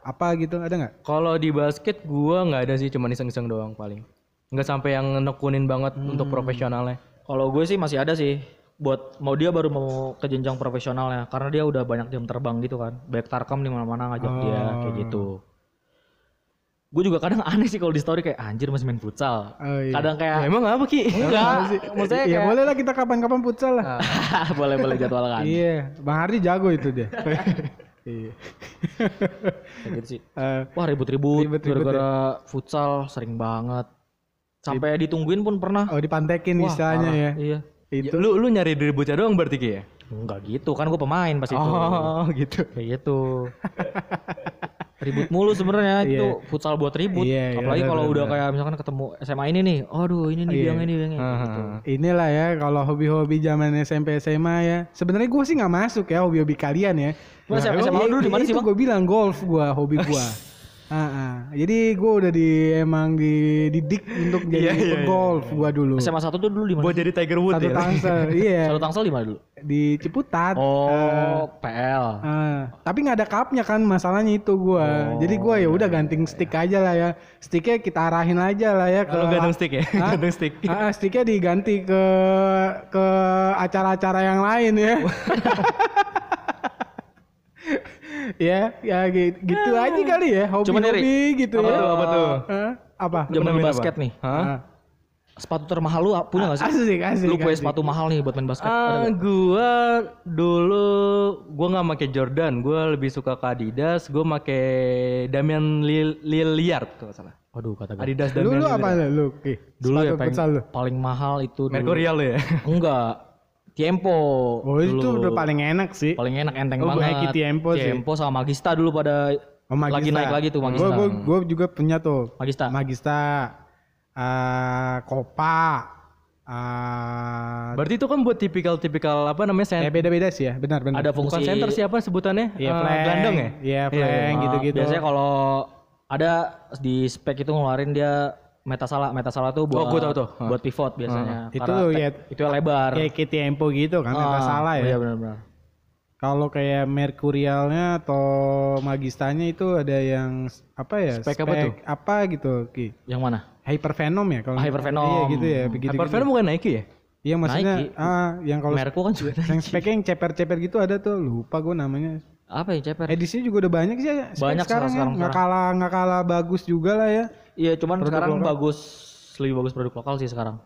Speaker 1: apa gitu ada nggak?
Speaker 2: Kalau di basket gua nggak ada sih, cuma iseng-iseng doang paling. Nggak sampai yang nekunin banget untuk profesionalnya.
Speaker 3: Kalau gue sih masih ada sih. Buat mau dia baru mau ke jenjang profesionalnya karena dia udah banyak jam terbang gitu kan. Banyak tarkam di mana-mana ngajak dia kayak gitu. gue juga kadang aneh sih kalau di story kayak anjir masih main futsal.
Speaker 1: Oh, iya.
Speaker 3: Kadang kayak
Speaker 2: Ya, emang apa Ki?
Speaker 3: enggak, maksudnya
Speaker 1: ya
Speaker 3: kayak
Speaker 1: boleh lah kita kapan-kapan futsal lah.
Speaker 3: boleh boleh jadwalkan.
Speaker 1: Iya, Bang Hardi jago itu dia. Iya.
Speaker 3: Kayak gitu sih.
Speaker 1: Eh,
Speaker 3: Wah ribut-ribut
Speaker 1: Ribut-ribut
Speaker 3: gara-gara futsal sering banget. Sampai ditungguin pun pernah.
Speaker 1: oh dipantekin
Speaker 3: Wah,
Speaker 1: istilahnya
Speaker 3: parah.
Speaker 1: ya.
Speaker 3: Iya.
Speaker 1: Itu.
Speaker 2: Lu lu nyari ributnya doang berarti Ki ya?
Speaker 3: Enggak gitu kan gue pemain pas itu.
Speaker 2: Oh, gitu.
Speaker 3: Kayak gitu. ribut mulu sebenarnya itu futsal buat ribut.
Speaker 1: Iya, iya,
Speaker 3: Apalagi kalau udah kayak misalkan ketemu SMA ini nih, aduh ini nih
Speaker 1: Iya.
Speaker 3: biang ini biang ini. gitu.
Speaker 1: Inilah ya kalau hobi-hobi zaman SMP SMA ya. Sebenarnya gue sih nggak masuk ya hobi-hobi kalian ya.
Speaker 3: Gua SMA
Speaker 1: iya,
Speaker 3: dulu di mana sih,
Speaker 1: gue bilang golf gue hobi gue. Ah. Jadi gue udah di emang dididik untuk jadi
Speaker 2: Iya, iya, iya.
Speaker 1: golf gue dulu.
Speaker 3: SMA satu tuh dulu di mana?
Speaker 2: Buat jadi Tiger Woods
Speaker 1: Satu
Speaker 2: ya.
Speaker 1: tangsel, iya
Speaker 3: Satu Tangsel di mana dulu?
Speaker 1: di Ciputat.
Speaker 3: Oh, PL.
Speaker 1: Ah, tapi nggak ada cupnya kan masalahnya itu gua. Jadi gua ya udah ganting stick aja lah ya. Sticknya kita arahin aja lah ya ke
Speaker 2: Kalau gantung stick ya?
Speaker 1: Hah?
Speaker 2: Gantung stick.
Speaker 1: Ah, sticknya diganti ke ke acara-acara yang lain ya. ya, ya gi- gitu aja kali ya
Speaker 3: Cuman, Ri,
Speaker 1: hobi-hobi gitu
Speaker 2: apa
Speaker 1: ya.
Speaker 2: tuh, apa tuh?
Speaker 1: Hah? apa?
Speaker 3: Zaman
Speaker 2: main apa?
Speaker 3: basket nih.
Speaker 2: Hah?
Speaker 1: Ah,
Speaker 3: Sepatu termahal lu punya gak sih?
Speaker 1: asik, asik.
Speaker 3: Lu punya
Speaker 1: asik.
Speaker 3: sepatu mahal nih buat main basket.
Speaker 2: Ah,
Speaker 3: nggak?
Speaker 2: gua dulu gua nggak pakai Jordan, gua lebih suka ke Adidas, gua pakai Damian Lil- Lillard kalau salah.
Speaker 3: Waduh kata gue.
Speaker 2: Adidas
Speaker 1: Lu
Speaker 2: Damian
Speaker 1: lu apa
Speaker 2: Lillard.
Speaker 1: lu?
Speaker 3: Dulu ya paling,
Speaker 1: lu.
Speaker 3: paling mahal itu dulu.
Speaker 2: Mercurial lu ya.
Speaker 3: Enggak. Tiempo.
Speaker 1: Oh, itu
Speaker 3: dulu.
Speaker 1: udah paling enak sih.
Speaker 3: paling enak enteng
Speaker 1: Oh,
Speaker 3: banget.
Speaker 1: Nike Tiempo sih.
Speaker 3: Tiempo sama Magista dulu pada
Speaker 1: Oh, Magista.
Speaker 3: lagi naik lagi tuh Magista.
Speaker 1: Gue gue juga punya tuh.
Speaker 3: Magista.
Speaker 1: Magista, eh Kopa, eh
Speaker 2: Berarti itu kan buat tipikal-tipikal apa namanya
Speaker 1: ya beda-beda sih ya, benar benar.
Speaker 3: Ada fungsi
Speaker 2: bukan center siapa sebutannya?
Speaker 1: Iya, flank.
Speaker 2: gelandang ya?
Speaker 1: Iya, flank
Speaker 3: Nah,
Speaker 1: gitu-gitu.
Speaker 3: Biasanya kalau ada di spek itu ngeluarin dia metasala metasala tuh buat
Speaker 2: Oh, gua tahu tuh.
Speaker 3: buat pivot biasanya.
Speaker 1: Itu
Speaker 3: Karena
Speaker 1: ya
Speaker 3: itu lebar.
Speaker 1: Kayak kayak tempo gitu kan,
Speaker 3: Ah,
Speaker 1: nggak salah ya.
Speaker 3: Iya benar-benar.
Speaker 1: Kalau kayak Mercurialnya atau Magistanya itu ada yang apa ya?
Speaker 2: Spek apa tuh?
Speaker 1: apa gitu, Ki?
Speaker 3: Yang mana?
Speaker 1: Hypervenom ya kalau
Speaker 3: Hypervenom.
Speaker 1: Iya gitu ya, begitu.
Speaker 2: Hypervenom bukan Nike ya?
Speaker 1: Iya maksudnya
Speaker 3: Nike.
Speaker 1: ah yang kalau
Speaker 3: Merku kan juga
Speaker 1: yang speknya yang ceper-ceper gitu ada tuh, lupa gue namanya.
Speaker 3: apa ya ceper?
Speaker 1: Edisinya juga udah banyak sih ya. spek
Speaker 3: Banyak
Speaker 1: sekarang,
Speaker 3: sekarang-
Speaker 1: ya. Nggak
Speaker 3: sekarang.
Speaker 1: kalah nggak kalah bagus juga lah ya.
Speaker 3: Iya, cuman
Speaker 1: Produk
Speaker 3: sekarang
Speaker 1: lokal.
Speaker 3: bagus lebih bagus produk lokal sih sekarang.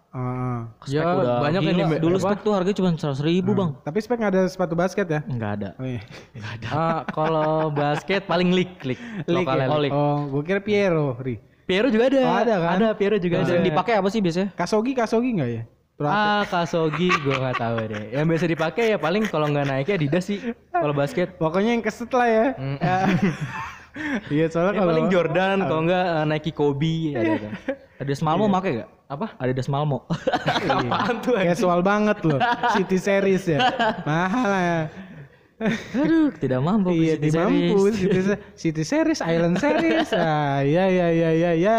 Speaker 3: Spek
Speaker 2: Ya,
Speaker 3: udah
Speaker 2: banyak
Speaker 3: gila.
Speaker 2: yang di-
Speaker 3: dulu
Speaker 2: apa?
Speaker 3: spek tuh harganya cuma seratus ribu bang.
Speaker 1: tapi spek nggak ada sepatu basket ya?
Speaker 3: Enggak ada.
Speaker 1: Oh iya.
Speaker 2: Ah, kalau basket paling leak, leak.
Speaker 1: League
Speaker 2: Lokalnya
Speaker 1: ya?
Speaker 2: leak.
Speaker 1: Oh, gue kira Piero, Ri.
Speaker 2: Piero juga ada.
Speaker 1: Oh, ada kan?
Speaker 2: Ada Piero juga ada.
Speaker 3: Sering dipakai apa sih biasanya?
Speaker 1: Kasogi, Kasogi nggak ya? Pro-
Speaker 2: Ah, Kasogi gua nggak tahu deh. Yang biasa dipakai ya paling kalau nggak naiknya Adidas sih kalau basket.
Speaker 1: Pokoknya yang keset lah ya. Iya soalnya
Speaker 2: Ya,
Speaker 1: kalau
Speaker 2: paling Jordan kalau nggak eh, Nike Kobe ada ada.
Speaker 3: Ada Malmo pakai gak?
Speaker 2: Apa?
Speaker 3: Ada Malmo.
Speaker 2: Apaan tuh?
Speaker 1: casual banget loh. City Series ya. Mahal ya.
Speaker 3: Aduh, tidak mampu.
Speaker 1: iya,
Speaker 3: City
Speaker 1: mampu
Speaker 3: Series.
Speaker 1: City, Se- City Series, Island Series. Ah, ya ya ya ya ya.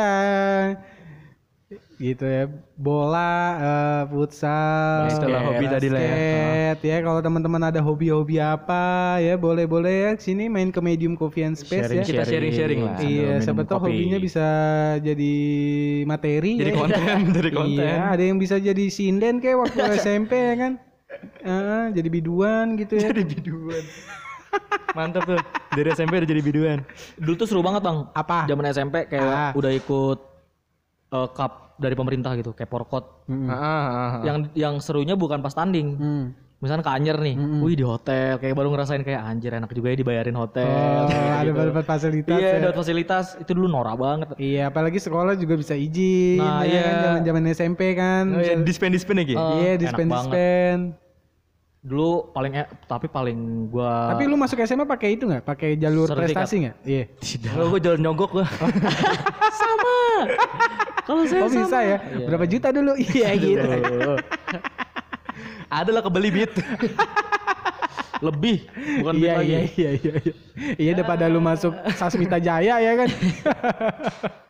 Speaker 1: Gitu ya. Bola, eh, futsal,
Speaker 2: Itulah hobi tadi lah ya.
Speaker 1: basket, ya. kalau teman-teman ada hobi-hobi apa ya boleh-boleh ya sini main ke Medium Coffee and Space ya.
Speaker 2: Kita sharing-sharing lah.
Speaker 1: Iya, siapa tahu
Speaker 3: kopi.
Speaker 1: hobinya bisa jadi materi
Speaker 2: Jadi
Speaker 1: ya.
Speaker 2: konten, jadi konten.
Speaker 1: Iya, ada yang bisa jadi sinden kayak waktu SMP ya kan. Ah, jadi biduan gitu ya.
Speaker 2: Jadi biduan. Mantap tuh. Dari SMP udah jadi biduan.
Speaker 3: Dulu tuh seru banget bang.
Speaker 1: Apa?
Speaker 3: Zaman SMP kayak
Speaker 1: Ah.
Speaker 3: udah ikut eh, cup dari pemerintah gitu, kayak porkot.
Speaker 1: Mm-mm.
Speaker 2: Ah, ah, ah.
Speaker 3: Yang yang serunya bukan pas tanding.
Speaker 1: Hmm.
Speaker 3: Misalnya ke Anyer nih, wih di hotel, kayak baru ngerasain kayak anjir enak juga ya dibayarin hotel.
Speaker 1: Oh, ada
Speaker 3: gitu.
Speaker 1: dapat fasilitas
Speaker 3: Iya,
Speaker 1: ya.
Speaker 3: dapat fasilitas. Itu dulu norak banget.
Speaker 1: Iya, apalagi sekolah juga bisa izin.
Speaker 3: Nah,
Speaker 1: ya
Speaker 3: iya.
Speaker 1: kan zaman-zaman SMP kan.
Speaker 2: Oh, ya,
Speaker 1: Bisa-
Speaker 2: dispen dispen lagi.
Speaker 3: Oh,
Speaker 1: iya,
Speaker 3: enak
Speaker 1: dispen
Speaker 3: banget.
Speaker 1: dispen.
Speaker 3: Dulu paling e- tapi paling gua
Speaker 1: Tapi lu masuk SMA pakai itu nggak? Pakai jalur
Speaker 3: Sertifikat.
Speaker 1: prestasi nggak? Iya.
Speaker 2: Kalau gue jalan nyogok gua.
Speaker 3: sama. Kalau saya
Speaker 1: Oh bisa ya? Berapa juta dulu? Iya gitu.
Speaker 2: Ada lah kebeli beat.
Speaker 3: lebih bukan
Speaker 1: Iya
Speaker 3: beat lagi.
Speaker 1: iya iya iya. Iya Iya, daripada lu masuk Sasmita Jaya ya kan.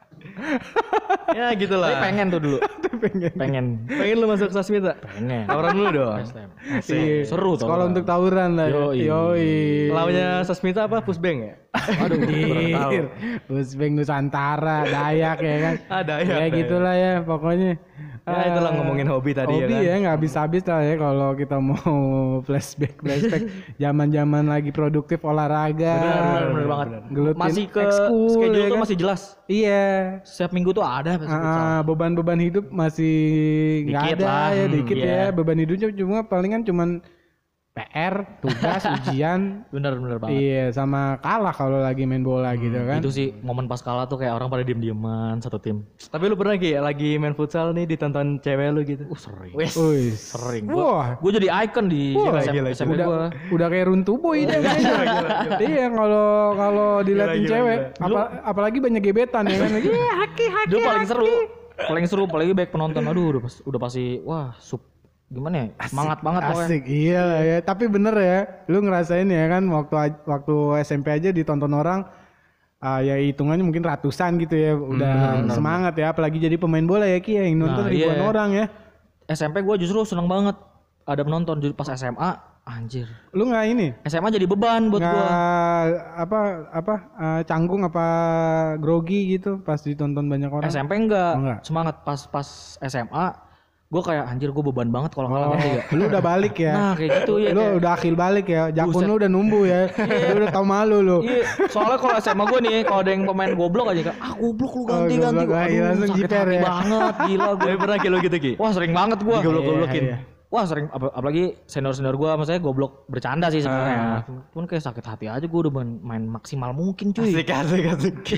Speaker 2: ya gitu
Speaker 3: Tapi
Speaker 2: lah.
Speaker 3: pengen tuh dulu.
Speaker 1: Pengen.
Speaker 3: pengen.
Speaker 2: Pengen lu masuk Sasmita?
Speaker 3: Pengen.
Speaker 2: Tawuran dulu dong.
Speaker 1: Iya.
Speaker 3: Seru tau.
Speaker 1: Sekolah untuk tawuran lah.
Speaker 3: Yoi.
Speaker 1: Yoi.
Speaker 2: Lawannya Sasmita apa? Pusbeng ya?
Speaker 3: Aduh.
Speaker 1: Pusbeng Nusantara, Dayak ya kan.
Speaker 2: Ah, Dayak,
Speaker 1: Ya gitulah ya pokoknya.
Speaker 2: Ya itulah ngomongin hobi tadi ya
Speaker 1: hobi
Speaker 2: kan.
Speaker 1: ya nggak habis-habis lah ya kalau kita mau flashback flashback zaman-zaman lagi produktif olahraga
Speaker 3: Benar, benar, benar banget.
Speaker 1: gelutin
Speaker 3: Masih ke
Speaker 1: ekskul,
Speaker 3: schedule
Speaker 1: ya
Speaker 3: tuh
Speaker 1: kan?
Speaker 3: masih jelas.
Speaker 1: iya
Speaker 3: Setiap minggu tuh ada.
Speaker 1: Ah, beban-beban hidup masih nggak ada
Speaker 3: lah,
Speaker 1: ya
Speaker 3: hmm,
Speaker 1: dikit
Speaker 3: iya.
Speaker 1: ya beban hidupnya cuma palingan cuman PR tugas ujian
Speaker 3: Bener bener banget.
Speaker 1: iya sama kalah kalau lagi main bola gitu kan
Speaker 3: Itu sih momen pas kalah tuh kayak orang pada diem-dieman satu tim.
Speaker 2: Tapi lu pernah Ki lagi main futsal nih ditonton cewek lu gitu?
Speaker 3: Uh sering.
Speaker 2: Wes.
Speaker 1: Wih,
Speaker 3: Sering.
Speaker 1: wah
Speaker 3: Gue jadi icon di
Speaker 1: Wah,
Speaker 3: SMP,
Speaker 2: gila,
Speaker 3: SMP
Speaker 1: udah
Speaker 3: gua.
Speaker 1: udah kayak runtuh boy dia mainnya. iya kalau kalau diliatin
Speaker 2: gila,
Speaker 1: cewek
Speaker 2: gila.
Speaker 1: apa- apalagi banyak gebetan ya kan iya haki haki
Speaker 3: Dulu paling
Speaker 1: haki.
Speaker 3: seru. Paling seru apalagi baik penonton. Aduh udah pas, udah pasti wah sup gimana ya? Semangat banget pokoknya.
Speaker 1: asik. Iya lah ya tapi bener ya lu ngerasain ya kan waktu waktu SMP aja ditonton orang ah, ya hitungannya mungkin ratusan gitu ya udah semangat ya apalagi jadi pemain bola ya Ki ya, yang nonton
Speaker 3: Nah,
Speaker 1: ribuan
Speaker 3: iya.
Speaker 1: orang ya.
Speaker 3: SMP gue justru seneng banget ada penonton Jadi pas SMA anjir.
Speaker 1: Lu nggak ini?
Speaker 3: SMA jadi beban buat
Speaker 1: nggak
Speaker 3: gue
Speaker 1: apa apa ah, canggung apa grogi gitu pas ditonton banyak orang?
Speaker 3: SMP enggak,
Speaker 1: Oh, enggak.
Speaker 3: semangat pas pas SMA gue kayak anjir gue beban banget kalau kalah
Speaker 1: Oh,
Speaker 3: gak?
Speaker 1: lu udah balik ya
Speaker 3: Nah kayak gitu ya.
Speaker 1: lu
Speaker 3: kayak-
Speaker 1: udah akhir balik ya jakun lu udah numbuh ya lu udah tau malu lu
Speaker 3: Iya, soalnya kalau SMA gue nih, kalau ada yang pemain goblok aja kayak, ah goblok lu ganti
Speaker 1: Oh,
Speaker 3: ganti.
Speaker 1: goblok. Iya, langsung
Speaker 3: sakit
Speaker 1: jiper
Speaker 3: hati
Speaker 1: ya.
Speaker 3: banget, gila gue.
Speaker 2: Pernah Ki lu gitu Ki?
Speaker 3: Wah sering banget gue.
Speaker 2: Digoblok-goblokin.
Speaker 1: Iya, iya.
Speaker 3: Wah sering, ap- apalagi senior senior gue, maksudnya goblok bercanda sih
Speaker 1: Ah.
Speaker 3: sebenarnya. Cuman kayak sakit hati aja gue udah main, main maksimal mungkin cuy.
Speaker 2: Asik asik asik.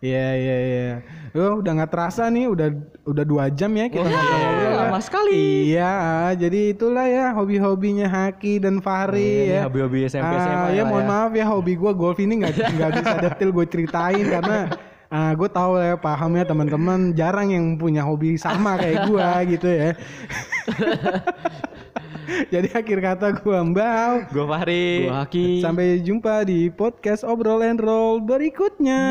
Speaker 1: Iya iya iya. Lu udah nggak terasa nih udah udah dua jam ya kita ngobrol-ngobrol. ya.
Speaker 3: lama sekali.
Speaker 1: Iya, ah, jadi itulah ya hobi-hobinya Haki dan Fahri
Speaker 2: Iya,
Speaker 1: ya.
Speaker 2: nih, hobi-hobi SMP,
Speaker 1: Ah,
Speaker 2: SMA
Speaker 1: ya
Speaker 2: lah
Speaker 1: mohon
Speaker 2: ya.
Speaker 1: maaf ya hobi gua golf ini nggak nggak bisa detail gue ceritain karena ah gue tahu ya paham ya teman-teman jarang yang punya hobi sama kayak gua gitu ya. Jadi akhir kata gua Mbak.
Speaker 2: Gue Fahri.
Speaker 3: Gue Haki.
Speaker 1: Sampai jumpa di podcast obrol and roll berikutnya.